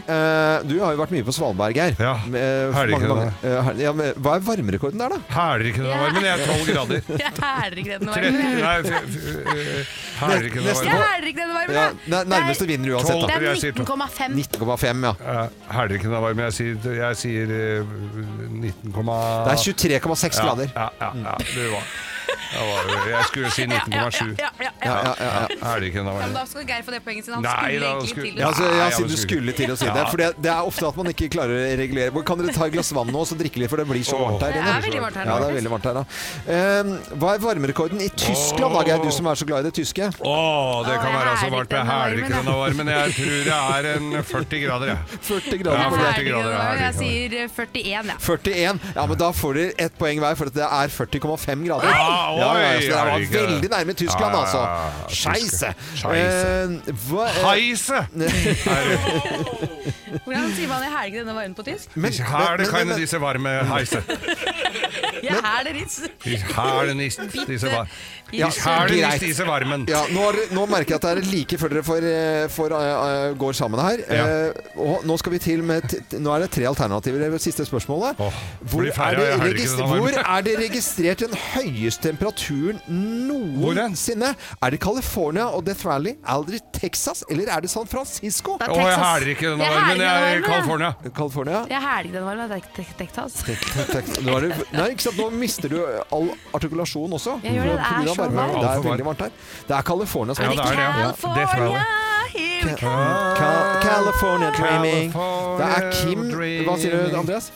eh, Du har jo vært mye på Svalbard, Geir. Ja, Med- ikke mange- eh, ja, men hva er varmerekorden der, da? Hæler ikke den varmen? Jeg er 12 grader. Jeg ikke denne varmen. nei, eh, varmen? hæler ikke denne varmen. Ja, jeg. nær- nærmeste vinner uansett, da. Det er Jeg sier to. 19,5. 19,5, ja. Eh, ikke den varmen? Jeg sier, jeg sier eh, 19, Det er 23,6 ja, grader. ja, ja, ja, det var jeg, var, jeg skulle si 19,7. Ja, ja, ja. Ja, ja, ja, ja. Hæler ikke Ja, men da skal Geir få det poenget sitt. han Nei, skulle da egentlig skulle- til Ja, det. altså, ja, jeg siden du skulle- til å si det. For det, det er ofte at man ikke klarer å regulere. Hvor- Kan dere ta et glass vann nå og så drikke litt, for det blir så Åh. varmt her Det inne? er veldig varmt her Ja, det er veldig varmt her da. Eh, hva er varmerekorden i Tyskland, da, Geir? Du som er så glad i det tyske. Å, det Å, kan jeg være så varmt. Jeg hæler ikke denne varmen. Jeg tror det er en 40 grader, jeg. 40 grader Ja, på er det. 40 ferdig grader, er Jeg sier eh, 41, ja. 41. Ja, men da får dere ett poeng hver, for det er 40,5 grader. Ja, ja, ja, så det var det veldig nærme Tyskland, altså. Scheisse. Heise! Hvordan sier man i helgene varmen' på tysk? men- Her men- det men- Jeg. Her det det greit. varmen. Ja, nå, har nå merker jeg at det er like før dere får, eh, får, eh, går sammen her. Ja. Eh, og nå skal vi til med t t- Nå er det tre alternativer. Det er siste spørsmålet. Åh, hvor, blir er det jeg ikke regis- den varmen. hvor er det registrert den høyeste temperaturen noensinne? Er det California og Death Valley? Er det Texas? Eller er det San Francisco? Det er Å, jeg Texas. hæler ikke denne Jeg varmen. ikke Jeg er i denne varmen, California. California? Jeg hæler ikke den varmen. Det er Te- Texas. Nå, er det, nei, ikke sant? Nå mister du all artikulasjon også. Jeg gjør det. Det er så varmt. Det er veldig varmt her. Det er California som Ja, det er det, California, here we come. Ca California dreaming. Det er Kim Hva sier du, Andreas?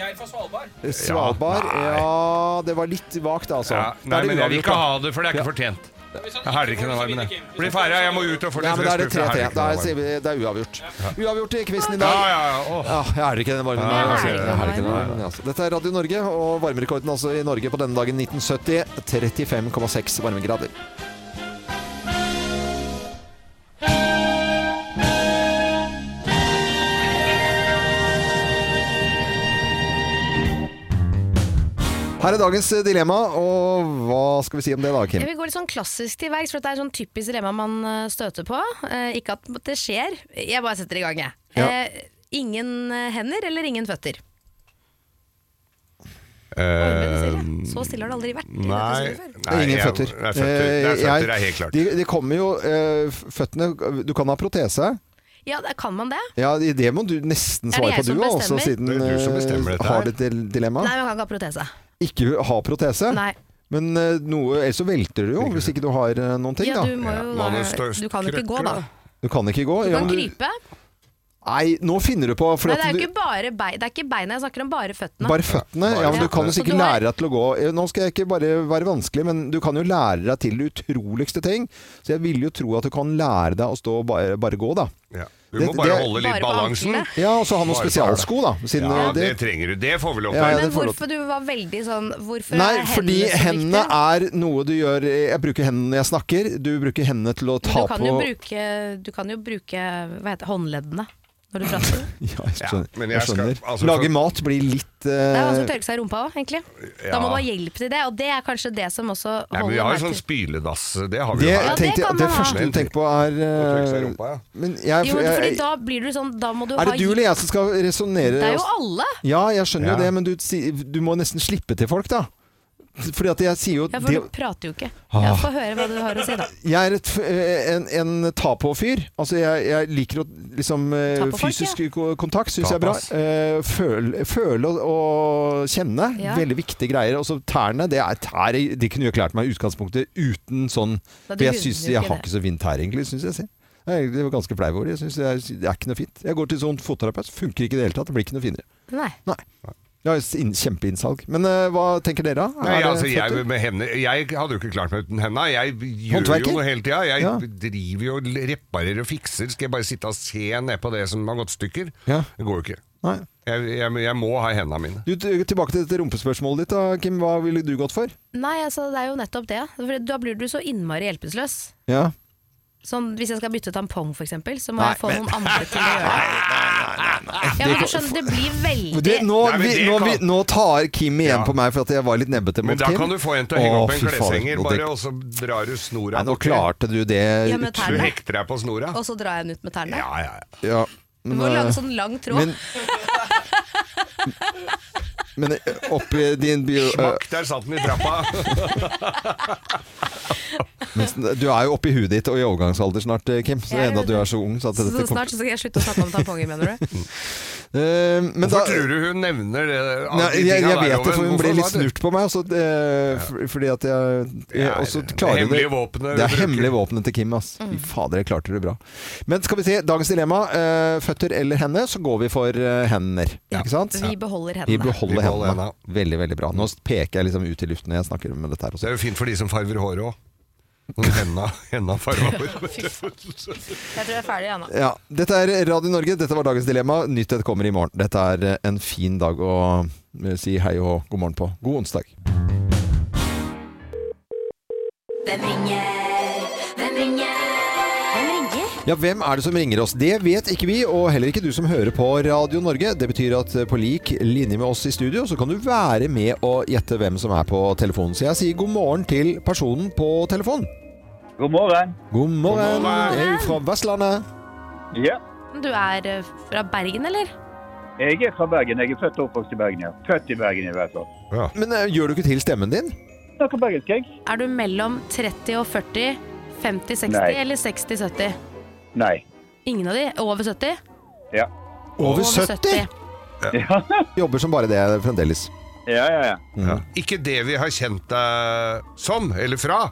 Geir fra Svalbard? Ja, Ja, det var litt vagt, altså. Ja, nei, er det men jeg vil ikke ha det, for det er ikke fortjent. Jeg hæler ikke denne varmen. jeg. Bli ferdig, jeg må ut og få Ja, litt men det frisk luft. 3-3. Hæler ikke Da er- sier varmen. vi det er uavgjort. Uavgjort i quizen i dag. ja, ja. Åh. Ja, jeg er ikke den varmen. Ja, Jeg jeg det. det. Jeg ikke den varmen, altså. Dette er Radio Norge, og varmerekorden altså i Norge på denne dagen 1970 35,6 varmegrader. Her er dagens dilemma, og hva skal vi si om det da, Kim? Jeg vil gå litt sånn klassisk til verks, for det er sånn typisk dilemma man eh, støter på. Eh, ikke at det skjer, jeg bare setter i gang, jeg. Ja. Eh, ingen eh, hender eller ingen føtter? Eh, stille. Så stille har det aldri vært. i dette Nei. Er ingen jeg- føtter. Det er føtter, det er, Eh, føtter, det er helt klart. De, de kommer jo eh, Føttene Du kan ha protese. Ja, kan man det? Ja, det må du nesten det svare jeg på du også, siden er du som eh, bestemmer dette har her. dilemma. Nei, man kan ikke ha protese. Ikke ha protese, Nei. men eh, noe, ellers så velter du jo hvis ikke du har eh, noen ting, Ja, du må jo er Du kan jo ikke gå, da. da. Du kan ikke gå. Du kan men krype. Nei, nå finner du på. For Nei, at det er ikke bare bein, det er ikke beina, jeg snakker om bare føttene. bare føttene. Ja, men Du kan jo sikkert lære deg til å gå. Eh, Nå skal jeg ikke bare være vanskelig, men du kan jo lære deg til det utroligste ting. Så jeg vil jo tro at du kan lære deg å stå og bare, bare gå, da. Ja. Du må bare det- holde litt Bare på balansen. anklene. Ja, og så ha noen Bare spesialsko, da. Siden Ja, eh, det trenger du. Det får vi lov til. ja, det Men får lov hvorfor du var veldig sånn Hvorfor Nei, er fordi hendene så hendene viktige? er noe du gjør Jeg bruker hendene når jeg snakker. Du bruker hendene til å ta du kan, på jo bruke, du kan jo bruke hva heter, det, håndleddene når du prater. Ja, jeg skjønner. Ja, men jeg jeg skal- altså, Lage mat blir litt Det er eh, vanskelig å tørke seg i rumpa òg, egentlig. Da må Ja. du ha hjelp til det, og det er kanskje det som også Nei, men vi har jo sånn spyledass. Det har vi det, jo her. tenkte, ja, det, det første du tenker på er eh, rumpa, ja. Men jeg, Jo, men fordi da blir du sånn Da må du Er det du eller jeg som skal resonnere? Det er jo alle! Ja, jeg skjønner Ja. jo det, men du, du må nesten slippe til folk, da. Fordi at jeg sier jo Ja, for det, du prater jo ikke. Ah. Ja, Få høre hva du har å si, da. Jeg er et, en, en ta-på-fyr. Altså, jeg, jeg liker å liksom eh, folk, Fysisk ko- kontakt syns jeg er bra. Eh, føle, føle og, kjenne. Ja. Veldig viktige greier. Og så tærne. Det er tær De kunne jo klart meg i utgangspunktet uten sånn For jeg syns jeg har ikke så fint tær, egentlig, syns jeg Det Jeg er ganske fleip over det. Jeg synes det, er, det er ikke noe fint. Jeg går til sånn fotterapeut, funker ikke i det hele tatt. Det blir ikke noe finere. Nei. Jeg inn- kjempeinnsalg. Men uh, hva tenker dere, da? Nei, altså, jeg, med henne, jeg hadde jo ikke klart meg uten henda. Jeg gjør Håndverker? jo noe hele tida. Jeg Ja. driver jo og reparerer og fikser. Skal jeg bare sitte og se ned på det som har gått stykker? Ja. Det går jo ikke. Nei. Jeg, jeg, jeg må ha hendene mine. Du, tilbake til dette rumpespørsmålet ditt, da, Kim. Hva ville du gått for? Nei, altså, det er jo nettopp det. For da blir du så innmari hjelpeløs. Ja. Sånn, hvis jeg skal bytte tampong, eksempel, så må Nei, jeg få noen andre til å gjøre det. Ja, men du skjønner, det blir veldig Det, nå, Nei, vi, det nå, kan- vi, nå tar Kim igjen Ja. på meg for at jeg var litt nebbete mot Kim. Men da Kim. kan du få en til å henge opp en kleshenger, bare, og så drar du snora nå klarte du det Ja, Du hekter deg på snora. Og så drar jeg den ut med tærne. Ja, ja, ja. Ja, Du må lage eh, sånn lang tråd. men, men eh, oppi din bio... Smakk, der satt den i trappa. du er jo oppi huet ditt og i overgangsalder snart, eh, Kim. Så det er enda du er så ung. Så at så snart så skal jeg slutte å snakke om tamponger, mener du? uh, men da, Hvorfor tror du hun nevner det? Nei, jeg, jeg vet det, for hun ble litt snurt på meg. Så, eh, f- fordi at jeg, jeg også det klarer hemmelige det. våpenet Det er hemmelige våpenet til Kim. Ass. Fy fader, jeg klarte det bra. Men skal vi se, dagens dilemma. Uh, føtter eller hender, så går vi for hender. Ikke sant? Vi beholder Vi hendene. beholder Vi beholder hendene. Veldig, veldig bra. Nå peker jeg liksom ut i luften når jeg snakker med dette her Det er jo fint for de som farver håret òg. Henda, henda farver. Jeg tror jeg er ferdig, Anna. Ja, dette er Radio Norge. Dette var dagens dilemma. Nytt et kommer i morgen. Dette er eh, en fin dag å eh, si hei og god morgen på. God onsdag. Hvem ringer? Hvem ringer? Hvem ringer? Ja, hvem er det som ringer oss? Det vet ikke vi, og heller ikke du som hører på Radio Norge. Det betyr at eh, på lik linje med oss i studio, så kan du være med og gjette hvem som er på telefonen. Så jeg sier god morgen til personen på telefonen. God morgen. God morgen. God morgen. Er fra Vestlandet? Ja, Du er eh, fra Bergen, eller? jeg er fra Bergen. Jeg er født og oppvokst i Bergen. ja. Født i Bergen i hvert fall. Men uh, gjør du ikke til stemmen din? Snakker bergensk, jeg. Er du mellom 30 og 40, 50-60 Nei. eller 60-70? Nei. Ingen av de? Over 70? Ja. Over 70? Ja, Jobber som bare det fremdeles. ja, ja. ja. Mm. Ikke det vi har kjent deg som, eller fra.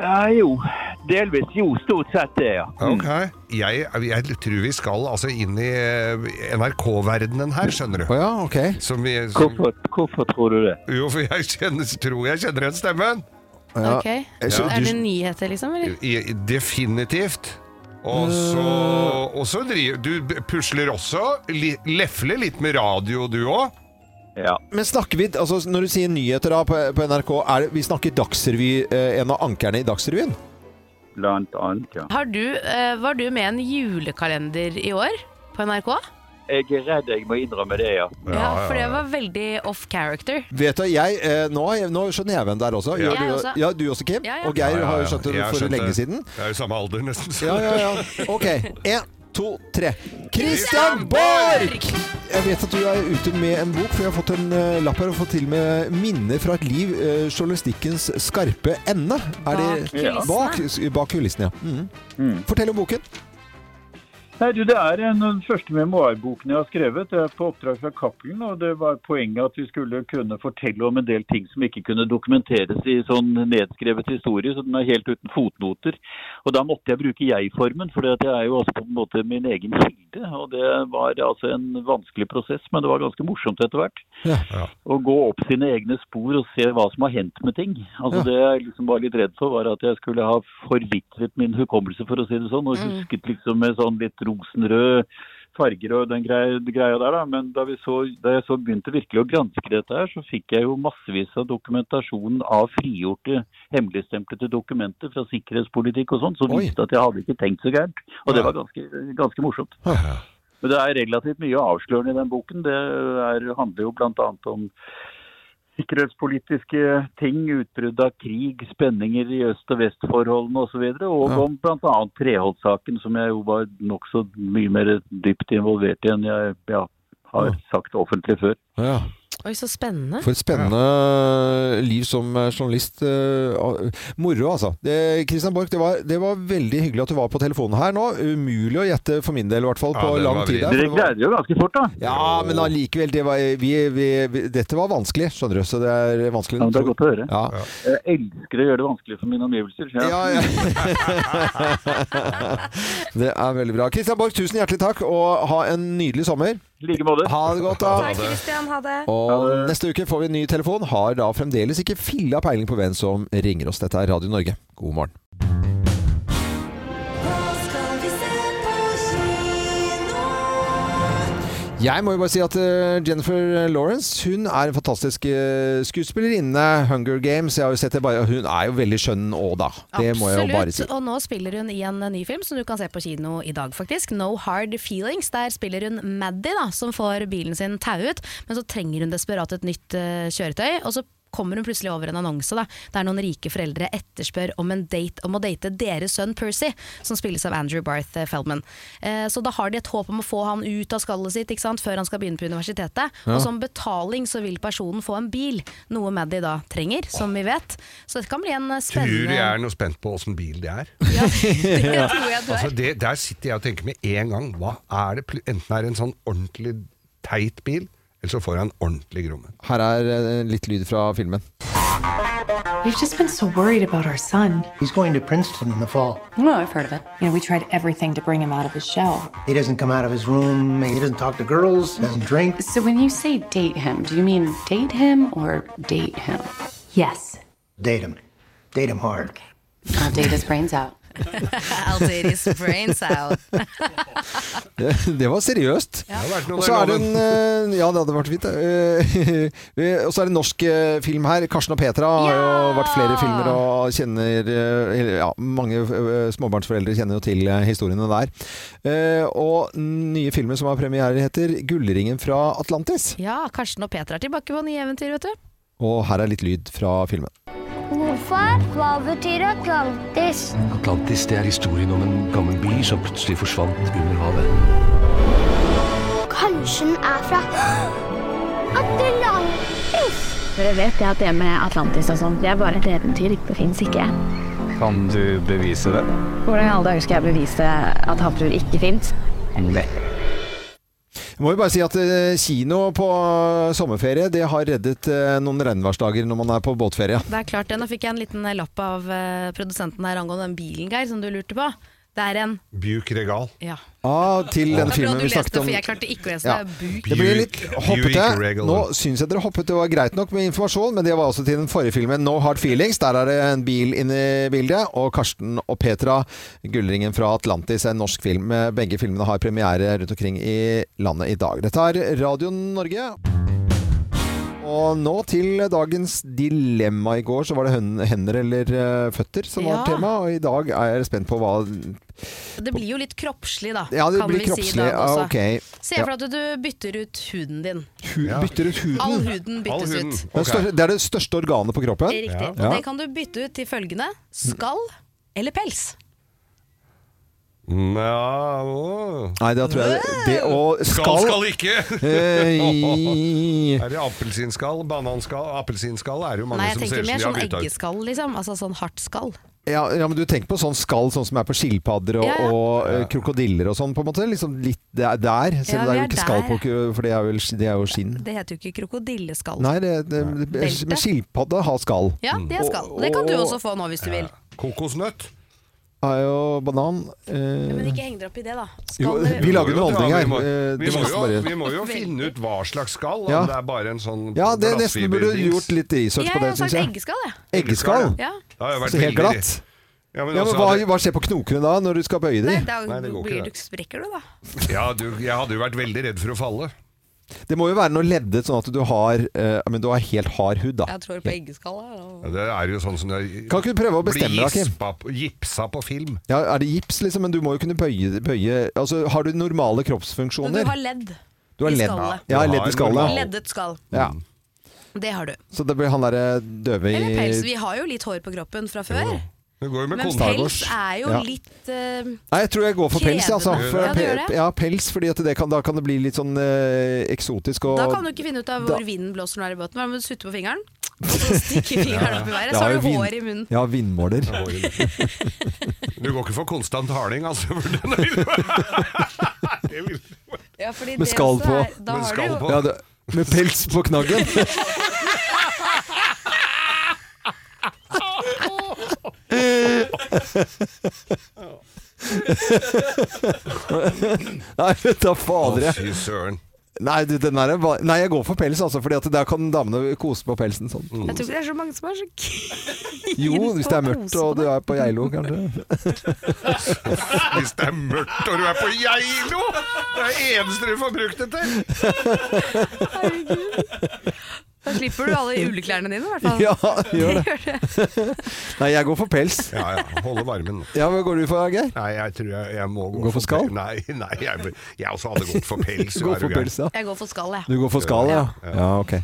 Ja, jo. Delvis. Jo, stort sett det, ja. Ok. Jeg, jeg tror vi skal altså inn i eh, NRK-verdenen her, skjønner du. Å ja, ok. Som vi, som, Hvorfor, hvorfor tror du det? jo, for jeg kjenner, tror jeg kjenner igjen stemmen. Ja. Ok. Så Er det du, nyheter, liksom? Eller? I, definitivt. Og så, og så driver Du pusler også. Li, lefler litt med radio, du òg. Ja. men snakker vi, altså Når du sier nyheter da på, på NRK, er det, vi snakker Dagsrevy, eh, en av ankerne i Dagsrevyen? Blant annet, ja. Har du, eh, var du med en julekalender i år på NRK? Jeg er redd jeg må innrømme det, ja. Ja, for det var veldig off character. Vet du, jeg, eh, nå, nå skjønner jeg hvem det er også. Ja. Gjør Jeg du, også. ja, du også, Kim? Ja, ja. Og Geir har jo skjønt det for lenge siden. Det er jo samme alder, nesten. så- Ja, ja, ja. Ok. Én, to, tre. Christian Borch! Jeg vet at du er ute med en bok, for jeg har fått en uh, lapp her og fått til med 'Minner fra et liv'. Uh, journalistikkens skarpe ende. Er Bak det kulissene. Bak, bak kulissene, ja. Mm. Mm. Fortell om boken. Nei, du, Det er en, den første memoarboken jeg har skrevet. Det er på oppdrag fra Cappelen. og Det var poenget at vi skulle kunne fortelle om en del ting som ikke kunne dokumenteres i sånn nedskrevet historie. Så den er helt uten fotnoter. Og Da måtte jeg bruke jeg-formen, for jeg er jo også på en måte min egen kilde. og Det var altså en vanskelig prosess, men det var ganske morsomt etter hvert. Å gå opp sine egne spor og se hva som har hendt med ting. Altså Det jeg liksom var litt redd for, var at jeg skulle ha forvitret min hukommelse, for å si det sånn, og Mm. husket liksom med sånn litt rosenrød farger og den greia, der, da. Men da, vi så, da jeg så begynte virkelig å granske dette her, så fikk jeg jo massevis av dokumentasjon av frigjorte, hemmeligstemplede dokumenter fra sikkerhetspolitikk og sånn, som Oi. viste at jeg hadde ikke tenkt så gærent. Og det var ganske, ganske morsomt. Men det er relativt mye avslørende i den boken. Det er, handler jo bl.a. om sikkerhetspolitiske ting, utbrudd av krig, spenninger i øst- og vestforholdene osv. Og, så og Ja. om bl.a. Treholt-saken, som jeg jo var nokså mye mer dypt involvert i enn jeg ja, har sagt offentlig før. Ja. Oi, så spennende. For et spennende liv som eh, journalist. eh, Moro, altså. Det, Christian Borch, det var, det var veldig hyggelig at du var på telefonen her nå. Umulig å gjette for min del, i hvert fall, Ja, på lang tid. Dere det greide jo ganske fort, da. Ja, men allikevel. Det var, vi, vi, vi, dette var vanskelig, skjønner du. Så det er vanskelig. Ja, det er godt å høre. Ja. Jeg elsker å gjøre det vanskelig for mine omgivelser. Ja, ja. det er veldig bra. Christian Borch, tusen hjertelig takk, og ha en nydelig sommer. I like måte. Ha det godt, da. Takk, Christian. Ha det. Og neste uke får vi en ny telefon. Har da fremdeles ikke filla peiling på hvem som ringer oss. Dette er Radio Norge. God morgen. Jeg må jo bare si at eh, Jennifer Lawrence hun er en fantastisk uh, skuespillerinne. Hunger Games. Jeg har jo sett det bare, Hun er jo veldig skjønn òg, da. Det må jeg jo bare si. Absolutt. Og nå spiller hun i en ny film som du kan se på kino i dag, faktisk. No Hard Feelings. Der spiller hun Maddy, da, som får bilen sin tauet, men så trenger hun desperat et nytt uh, kjøretøy. og så kommer hun plutselig over en annonse da, der noen rike foreldre etterspør om, en date, om å date deres sønn Percy, som spilles av Andrew Barth eh, Feldman. Eh, så da har de et håp om å få han ut av skallet sitt ikke sant, før han skal begynne på universitetet. Ja. Og som betaling så vil personen få en bil, noe Maddy da trenger, som vi vet. Så det kan bli en spennende Tror du jeg er noe spent på åssen bil det er. Ja, det tror jeg du er. Altså det, der sitter jeg og tenker med en gang Hva er det Enten er det en sånn ordentlig teit bil, eller så får jeg en ordentlig gromme. Her er eh, litt lyd fra filmen. We've just been so worried about our son. He's going to Princeton in the fall. Oh, I've heard of it. You know, we tried everything to bring him out of his shell. He doesn't come out of his room. He doesn't talk to girls. He doesn't drink. So when you say date him, do you mean date him or date him? Yes. Date him. Date him hard. I'll date his brains out. I'll date his brains out. Det, det var seriøst. Det har vært noe Og så er det en eh, Ja, det hadde vært fint. Eh, Og så er det en norsk eh, film her. Karsten og Petra har jo vært flere filmer og kjenner Ja, mange småbarnsforeldre kjenner jo til historiene der. Eh, Og nye filmen som har premiere, heter 'Gullringen fra Atlantis'. Ja, Karsten og Petra er tilbake på nye eventyr, vet du. Og her er litt lyd fra filmen. Morfar, hva betyr Atlantis? Atlantis det er historien om en gammel by som plutselig forsvant under havet. Kanskje den er fra Atlantis? Dere vet det at det med Atlantis og sånn, det er bare et eventyr. Det fins ikke. Kan du bevise det? Hvordan i alle dager skal jeg bevise at havfruer ikke fins? Må jo bare si at eh, kino på eh, sommerferie det har reddet eh, noen regnværsdager når man er på båtferie. Det er klart det. Nå fikk jeg en liten lapp av produsenten her angående den bilen, Geir, som du lurte på. Det er en Bjuk regal. Ja. Ah, til den filmen vi snakket om. jeg klarte ikke å lese Ja. det. Buk. Det blir litt hoppete. Buick. Nå syns jeg dere hoppet. Det var greit nok med informasjon, men det var også til den forrige filmen, No Hard Feelings. Der er det en bil inne i bildet. Og Karsten og Petra, 'Gullringen fra Atlantis', en norsk film. Begge filmene har premiere rundt omkring i landet i dag. Dette er Radio Norge. Og nå til dagens dilemma. I går så var det hender eller eh, føtter som var Ja. tema, og i dag er jeg spent på hva Det blir jo litt kroppslig, da. Ja, det kan blir vi si i kroppslig. dag Ja, også. ok. Se for deg at du bytter ut huden din. Hu Bytter ut huden? All huden byttes ut. Det, er største, det er det største organet på kroppen? Riktig. Og det kan du bytte ut til følgende skall eller pels. Ja, å. Nei, da tror jeg det, og Skall Skal, skal ikke! Eh, er det appelsinskall, bananskall Appelsinskall er det jo mange Nei, jeg som ser tenker som mer de har sånn bytta ut. eggeskall, liksom. Altså sånn hardt skall. Ja, ja, men du tenker på sånn skall sånn som er på skilpadder og, Ja, ja. og eh, krokodiller og sånn, på en måte? Liksom litt der, der selv Ja, om det er vi jo er ikke skall på, for det er, vel, det er jo skinn. Det heter jo ikke krokodilleskall. Nei, det, det, det, Belte. men skilpadde har skall. Ja, det er skall. Og det kan du også få nå hvis du vil. Kokosnøtt. Er jo banan. eh, Men ikke heng dere opp i det, da. Jo, vi lager underholdning her. Vi må, Eh, vi, må jo, vi må jo finne ut hva slags skall, Ja. om det er bare en sånn Ja, det nesten burde du gjort litt research Jeg på det, har sagt syns jeg. eggeskall, jeg. Eggeskall? Ja. Det har jo vært Så helt glatt? Ja, men Ja, men hva, hadde- hva skjer på knokene da, når du skal bøye Nei, da Nei, det går ikke, blir du, sprekker du, da. Ja, du, jeg hadde jo vært veldig redd for å falle. Det må jo være noe leddet, sånn at du har, uh, men du har helt hard hud, da. Jeg tror på eggeskall. jeg, Ja, Det er jo sånn som det Kan ikke du prøve å bestemme blir deg, Kim? gipsa på film. Ja, er det gips, liksom? Men du må jo kunne bøye, bøye Altså, har du normale Men kroppsfunksjoner? du har ledd Du har i ledd. skallet. Ja, Du ledd i skallet. Leddet skall. Ja. Det har du. Så det blir han derre døve i Eller pels. Vi har jo litt hår på kroppen fra før. Jo Men pels er jo Ja. litt uh, Nei, jeg tror jeg går for pels, altså. For Ja, ja, pels, fordi at det kan, da kan det bli litt sånn uh, eksotisk og Da kan du ikke finne ut av hvor Da- vinden blåser når du er i båten. Da må du sutte på fingeren, så stikke fingeren opp i været. Så har du hår i munnen. Ja, vindmåler. Du går ikke for konstant harding, altså. For det vil... Ja, fordi Med det skall på. er- Da Med har du jo på. Ja, det, med pels på knaggen. Nei, vet da fader jeg. fy søren. Nei, du, den er nei, jeg går for pels, altså. Fordi at der kan damene kose på pelsen sånn. Jeg tror ikke det er så mange som er så keen Jo, hvis det er mørkt og du er på Geilo, kanskje. Hvis det er mørkt og du er på Geilo! Det er det eneste du får brukt det til! Da slipper du alle juleklærne dine, i hvert fall. Ja, gjør det. Nei, jeg går for pels. Ja, ja. Holde varmen. Ja, Hva går du for, Geir? Nei, jeg tror jeg, jeg må gå, går for skall? Nei, nei jeg, jeg også hadde gått for pels. Du går for pels, ja. Jeg går for skall, jeg. Du går for skall, ja? Ja, ok.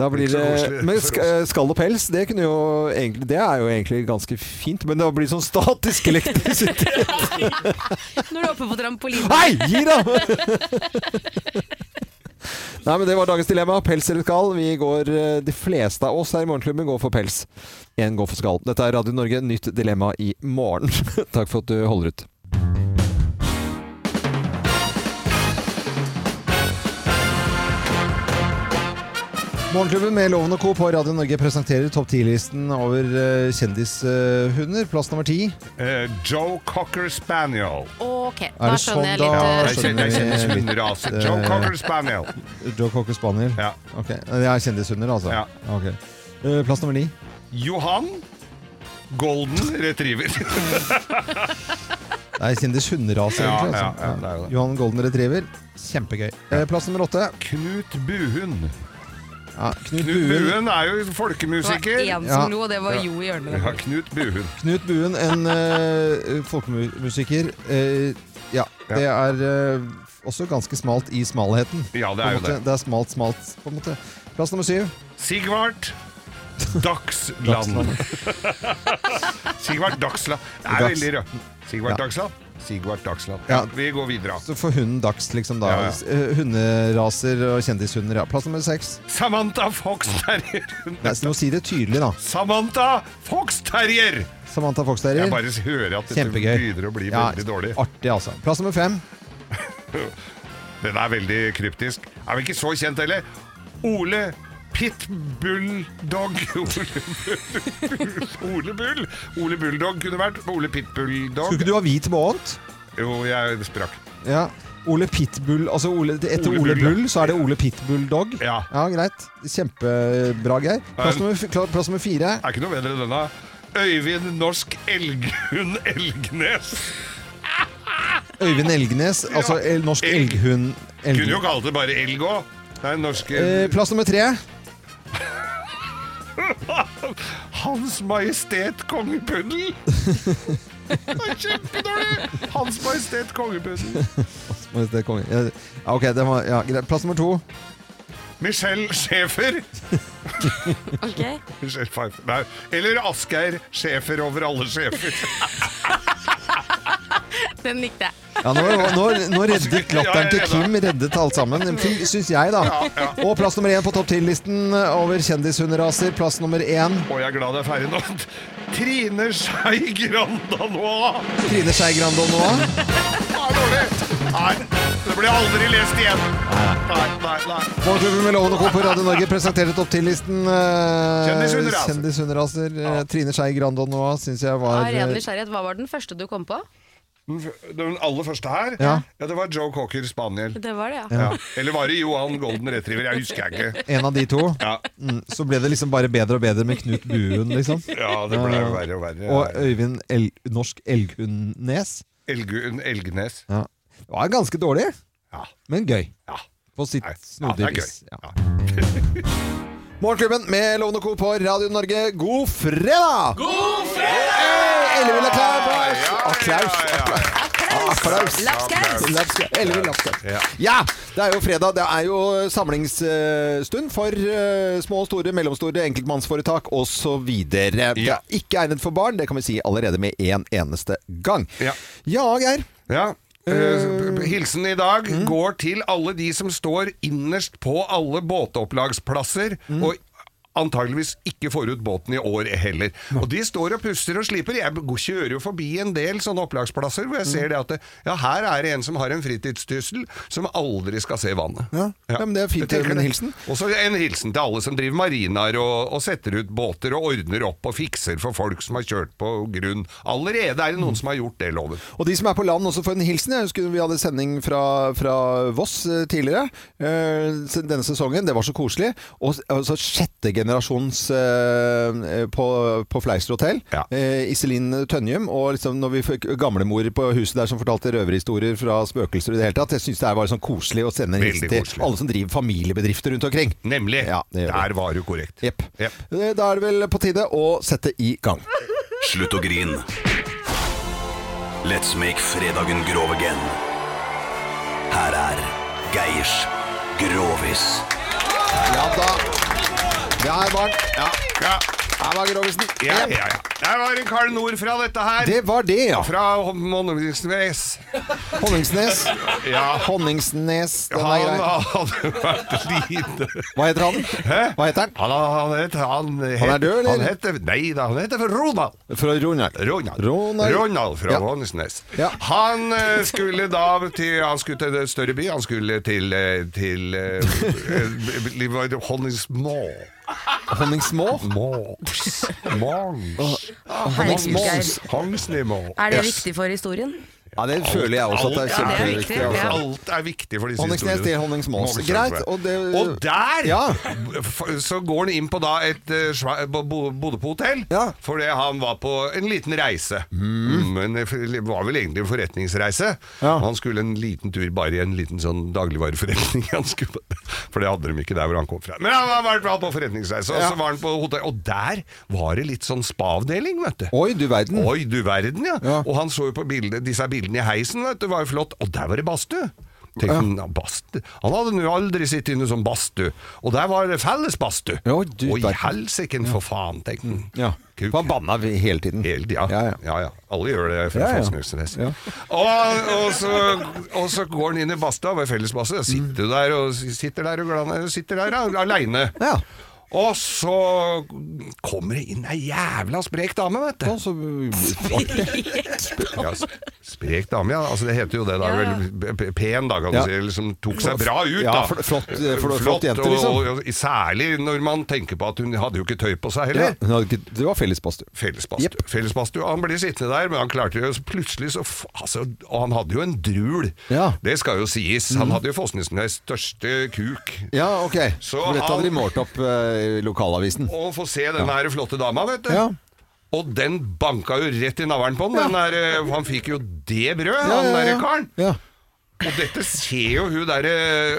Da blir det Men skall og pels, det, kunne jo egentlig, det er jo egentlig ganske fint. Men det blir sånn statisk elektrisitet. Når du er oppe på trampolinen. Hei, gi da! Nei, men Det var dagens dilemma. Pels eller skall? Vi går, eh, De fleste av oss her i Morgenklubben går for pels. Én går for skall. Dette er Radio Norge, nytt dilemma i morgen. Takk for at du holder ut. Morgenklubben med Loven og Co. på Radio Norge presenterer topp 10-listen over eh, kjendishunder. Plass nummer ti. Eh, Joe Cocker Spaniel. Ok, Er da det skjønner jeg sånn, litt da? eh, Jeg kjenner, jeg kjenner litt, hunderase. eh, Joe Cocker Spaniel. Joe Cocker Spaniel? Ja. Ok, Det er kjendishunder, altså? Ja. Ok. Eh, Plass nummer ni. Johan Golden Retriever. Det er kjendishunderase, Ja, egentlig. ja, Altså. ja, det er jo det. Johan Golden Retriever. Kjempegøy. Eh, Plass nummer åtte. Knut Buhund. Ja, Knut, Knut Buen. Buen er jo folkemusiker. Det var én som lo, og det var Jo i hjørnet. Ja, Knut Buen. Knut Buen, en uh, folkemusiker. Uh, ja, det er uh, også ganske smalt i smalheten. Ja, det er jo måte. det. Det er smalt, smalt, på en måte. Plass nummer syv. Sigvart Dagsland. Sigvart Dagsland. Det er Dags. veldig rødt. Sigvart Ja. Dagsland. Sigvart Dagsland. Ja. Vi går videre. Så får hunden Dags, liksom, da. Ja, ja. Eh, Hunderaser og kjendishunder, ja. Plass nummer seks. Samantha Fox Terrier. Nei, du si det tydelig, da. Samantha Fox Terrier! Samantha Fox Terrier. Jeg bare hører at dette Kjempegøy. begynner å bli Ja, veldig dårlig. Artig, altså. Plass nummer fem. Den er veldig kryptisk. Er vel ikke så kjent heller? Ole Pitbulldog. Ole, Ole Bull. Ole Bulldog kunne vært. Ole Pitbulldog. Skulle ikke du ha hvit måned? Jo, jeg sprakk. Ja. Ole Pitbull Altså Ole, etter Ole Ole, Bull. Bull, så er det Ole Pitbull Dog. Ja. greit. Kjempebra, Geir. Plass nummer, plass nummer fire. Er ikke noe bedre enn denne. Øyvind Norsk Elghund Elgnes. Øyvind Elgnes, altså el, norsk elghund elg. Kunne jo kalt det bare elg òg. Eh, Plass nummer tre. Hans Majestet Kongepuddel. Det er kjempedårlig! Hans Majestet Kongepuddel. Hans Majestet konge. Ja, ok, det var, ja, greit. Plass nummer to. Michelle Schæfer. Ok. Michelle Pfeiffer. Nei. Eller Asgeir Schæfer over alle sjefer. Den likte jeg. Ja, nå, nå, nå reddet latteren til Kim reddet alt sammen, syns jeg, da. Og plass nummer én på topp ti-listen over kjendishunderaser. Plass nummer én. Og jeg er glad det er ferdig nå. Trine Skei Granda nå! Trine Skei Grandonnois. Ja! Nei, det blir aldri lest igjen. Nei, nei, nei. Morgenklubben med Loven og Co. på Radio Norge presenterer topp 10-listen. Uh, Kjendishunderaser. Kjendishunderaser. Eh, Trine Skei Grandonnois syns jeg var Av ren eh, nysgjerrighet, hva var den første du kom på? Den aller første her, Ja. det var Joe Cocker Spaniel. Det var det, Ja. Eller var det Johan Golden Retriever? Jeg husker jeg ikke. en av de to. Ja. Mm, så ble det liksom bare bedre og bedre med Knut Buen, liksom. Ja, det ble jo verre og verre. Og Øyvind El Norsk Elghundnes. Elgun Elgnes. Ja. Det var ganske dårlig, Ja. men gøy. På sitt Ja, det er gøy. Ja. Morgenklubben med Lovende Co. på Radio Norge, god fredag! God fredag! Ellevill applaus! Applaus! Applaus! Ellevill lapskaus. Ja. Ja, det er jo fredag. Det er jo samlingsstund for eh, små, store, mellomstore enkeltmannsforetak osv. Det er Ja. ikke egnet for barn, det kan vi si allerede med en eneste gang. Ja. Ja, Geir. Ja. Eh, hilsen i dag går til alle de som står innerst på alle båtopplagsplasser. Og antageligvis ikke får ut båten i år heller. Og de står og puster og sliper. Jeg kjører jo forbi en del sånne opplagsplasser hvor jeg ser det at det, ja, her er det en som har en fritidsdyssel som aldri skal se vannet. Ja, ja, men det er fint med en hilsen. Og så en hilsen til alle som driver marinaer og, og setter ut båter og ordner opp og fikser for folk som har kjørt på grunn. Allerede er det noen som har gjort det, Loven. Og de som er på land også får en hilsen. Jeg husker vi hadde sending fra, fra Voss eh, tidligere eh, denne sesongen. Det var så koselig. Og så altså sjette generasjons eh, på, på Fleister hotell. Ja. Eh, Iselin Tønjum. Og liksom når vi fikk gamlemor på huset der som fortalte røverhistorier fra spøkelser i det hele tatt. Jeg syns det er bare sånn koselig å sende en hilsen til alle som driver familiebedrifter rundt omkring. Nemlig. Ja. Der var du korrekt. Jepp. Jepp. Eh, Da er det vel på tide å sette i gang. Slutt å grin. Let's make fredagen grov again. Her er Geirs Grovis. Ja da. Det her var den. Ja, ja, Her var Grovisen. ja, ja, ja. Der var en Nord fra dette her. Det var det, ja. Fra Honningsnes. Honningsnes. Ja. Honningsnes, den er Han grei. hadde vært lite Hva heter han? Hæ? Hva heter han? Han, han, het, han, Han er død, eller? Han heter, nei da, han heter Ronald. Fra Ronald. Ronald. Ronald. Ronald fra Ja. Honningsnes. Ja. Han eh, skulle da til Han skulle til en større by. Han skulle til, eh, til eh, eh, er det? Honningsmå. Honningsmå? Mås. Mås. Honningsmås. Hongsnimo. Er det viktig for historien? Ja, det føler jeg også at det er Alt Ja, det er kjempeviktig. viktig, altså. Alt er viktig for disse Honningsnes til. Honningsmås. Greit. Og, det, Og der Ja. så går han inn på da et eh, bodde på hotell, Ja. fordi han var på en liten reise. Mm, Men det var vel egentlig en forretningsreise. Ja. Han skulle en liten tur bare i en liten sånn dagligvareforretning. For det hadde de ikke der hvor han kom fra. Men han var var på forretningsreise, og så var han på hotell. Og der var det litt sånn spa-avdeling, vet du. Oi, du verden. Oi, du verden, ja. Ja. Og han så jo på bildet, disse bildene i heisen, vet du, var jo flott. Og der var det badstue. Tenkte han, ja, badstue. Han hadde nå aldri sittet inne som badstue. Og der var det felles badstue. Ja, i helsike, for faen, tenkte han. Ja. Kuk. Han banna hele tiden. Hele ja. Ja, ja. ja, ja. Alle gjør det for ja. Fossnesnes. Ja. Og, og, så, og så går han inn i badstua, var felles badstue, og sitter der og sitter der og glad, sitter der aleine. Ja. Og så kommer det inn ei jævla sprek dame, vet du. Og så Ja, sprek dame, ja. Altså, det heter jo det, da. Ja, ja. Vel, pen, da, kan Ja. du si. Liksom, tok seg bra ut, da. Ja, flott, flott, flott, flott jente, liksom. Og, og, særlig når man tenker på at hun hadde jo ikke tøy på seg ja, heller. hun hadde ikke, Det var fellesbadstue. Fellesbadstue. Yep. Fellesbadstue. Han ble sittende der, men han klarte det jo så plutselig så altså, Og han hadde jo en drul. Ja. Det skal jo sies. Han hadde jo Fossnesnes største kuk. Ja, ok. Så For dette hadde de målt opp eh, i lokalavisen. Og få se denne her flotte dama, vet du. Ja. Og den banka jo rett i navlen på den. Den der, eh, han fikk jo det brød, Ja, han derre karen. Ja. Og dette ser jo hun derre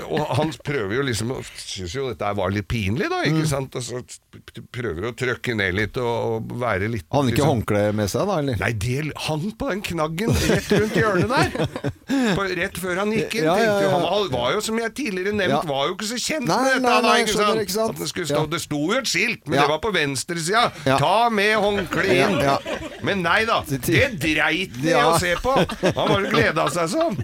Og han prøver jo liksom Syns jo dette var litt pinlig, da, ikke Mm. sant? Og så prøver å trøkke ned litt og, være litt Hadde han ikke liksom- håndkle med seg, da? eller? Nei, det hang på den knaggen rett rundt hjørnet der. På, rett før han gikk inn. Ja, ja, ja. Han var, jo, som jeg tidligere nevnt, var jo ikke så kjent Nei, med dette. nei, da, ikke sant? ikke sant? Det, stå, det sto jo et skilt, men det var på venstresida. Ta med håndkle inn! Men nei da, det dreit de å se på. Han bare gleda seg sånn.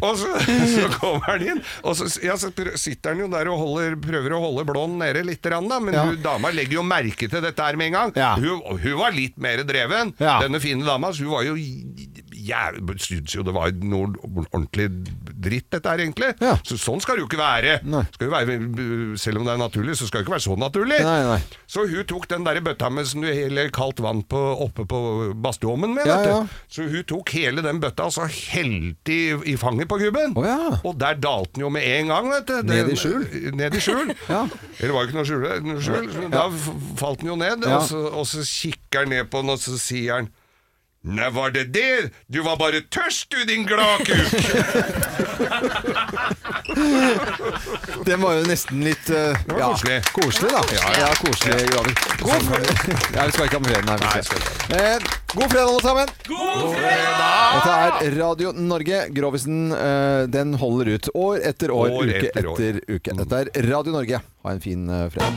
Og så, så kommer han inn, og så, ja, så sitter han jo der og holder, prøver å holde blond nede litt, da, men Ja. hun, dama legger jo merke til dette her med en gang. Hun, hun var litt mer dreven. Ja. Denne fine dama, så hun var jo jeg syns jo det var noe ordentlig dritt, dette er, egentlig. Så sånn skal det jo ikke være. Skal jo være. Selv om det er naturlig, så skal det ikke være så naturlig. Nei, nei. Så hun tok den der bøtta med som du heller kaldt vann på, oppe på badstueommen med, Ja, ja. Så hun tok hele den bøtta og så helte i, i fanget på gubben. Og der dalte den jo med en gang, vet du. Ned i skjul? Ned i skjul. Eller var det ikke noe skjul? Noe skjul. Da falt den jo ned, Ja. og, så, og så kikker han ned på den, og så sier han Nei, var det det? Du var bare tørst, du, din gladkuk! Den var jo nesten litt uh, var ja, koselig. Koselig, da. Ja, Ja, ja. koselig graver. God fredag! ja, vi skal ikke ha med nei. skal. Eh, god fredag, alle sammen! God fredag! Dette er Radio Norge. Grovisen uh, den holder ut år etter år, År uke etter år. uke. Dette er Radio Norge. Ha en fin uh, fredag.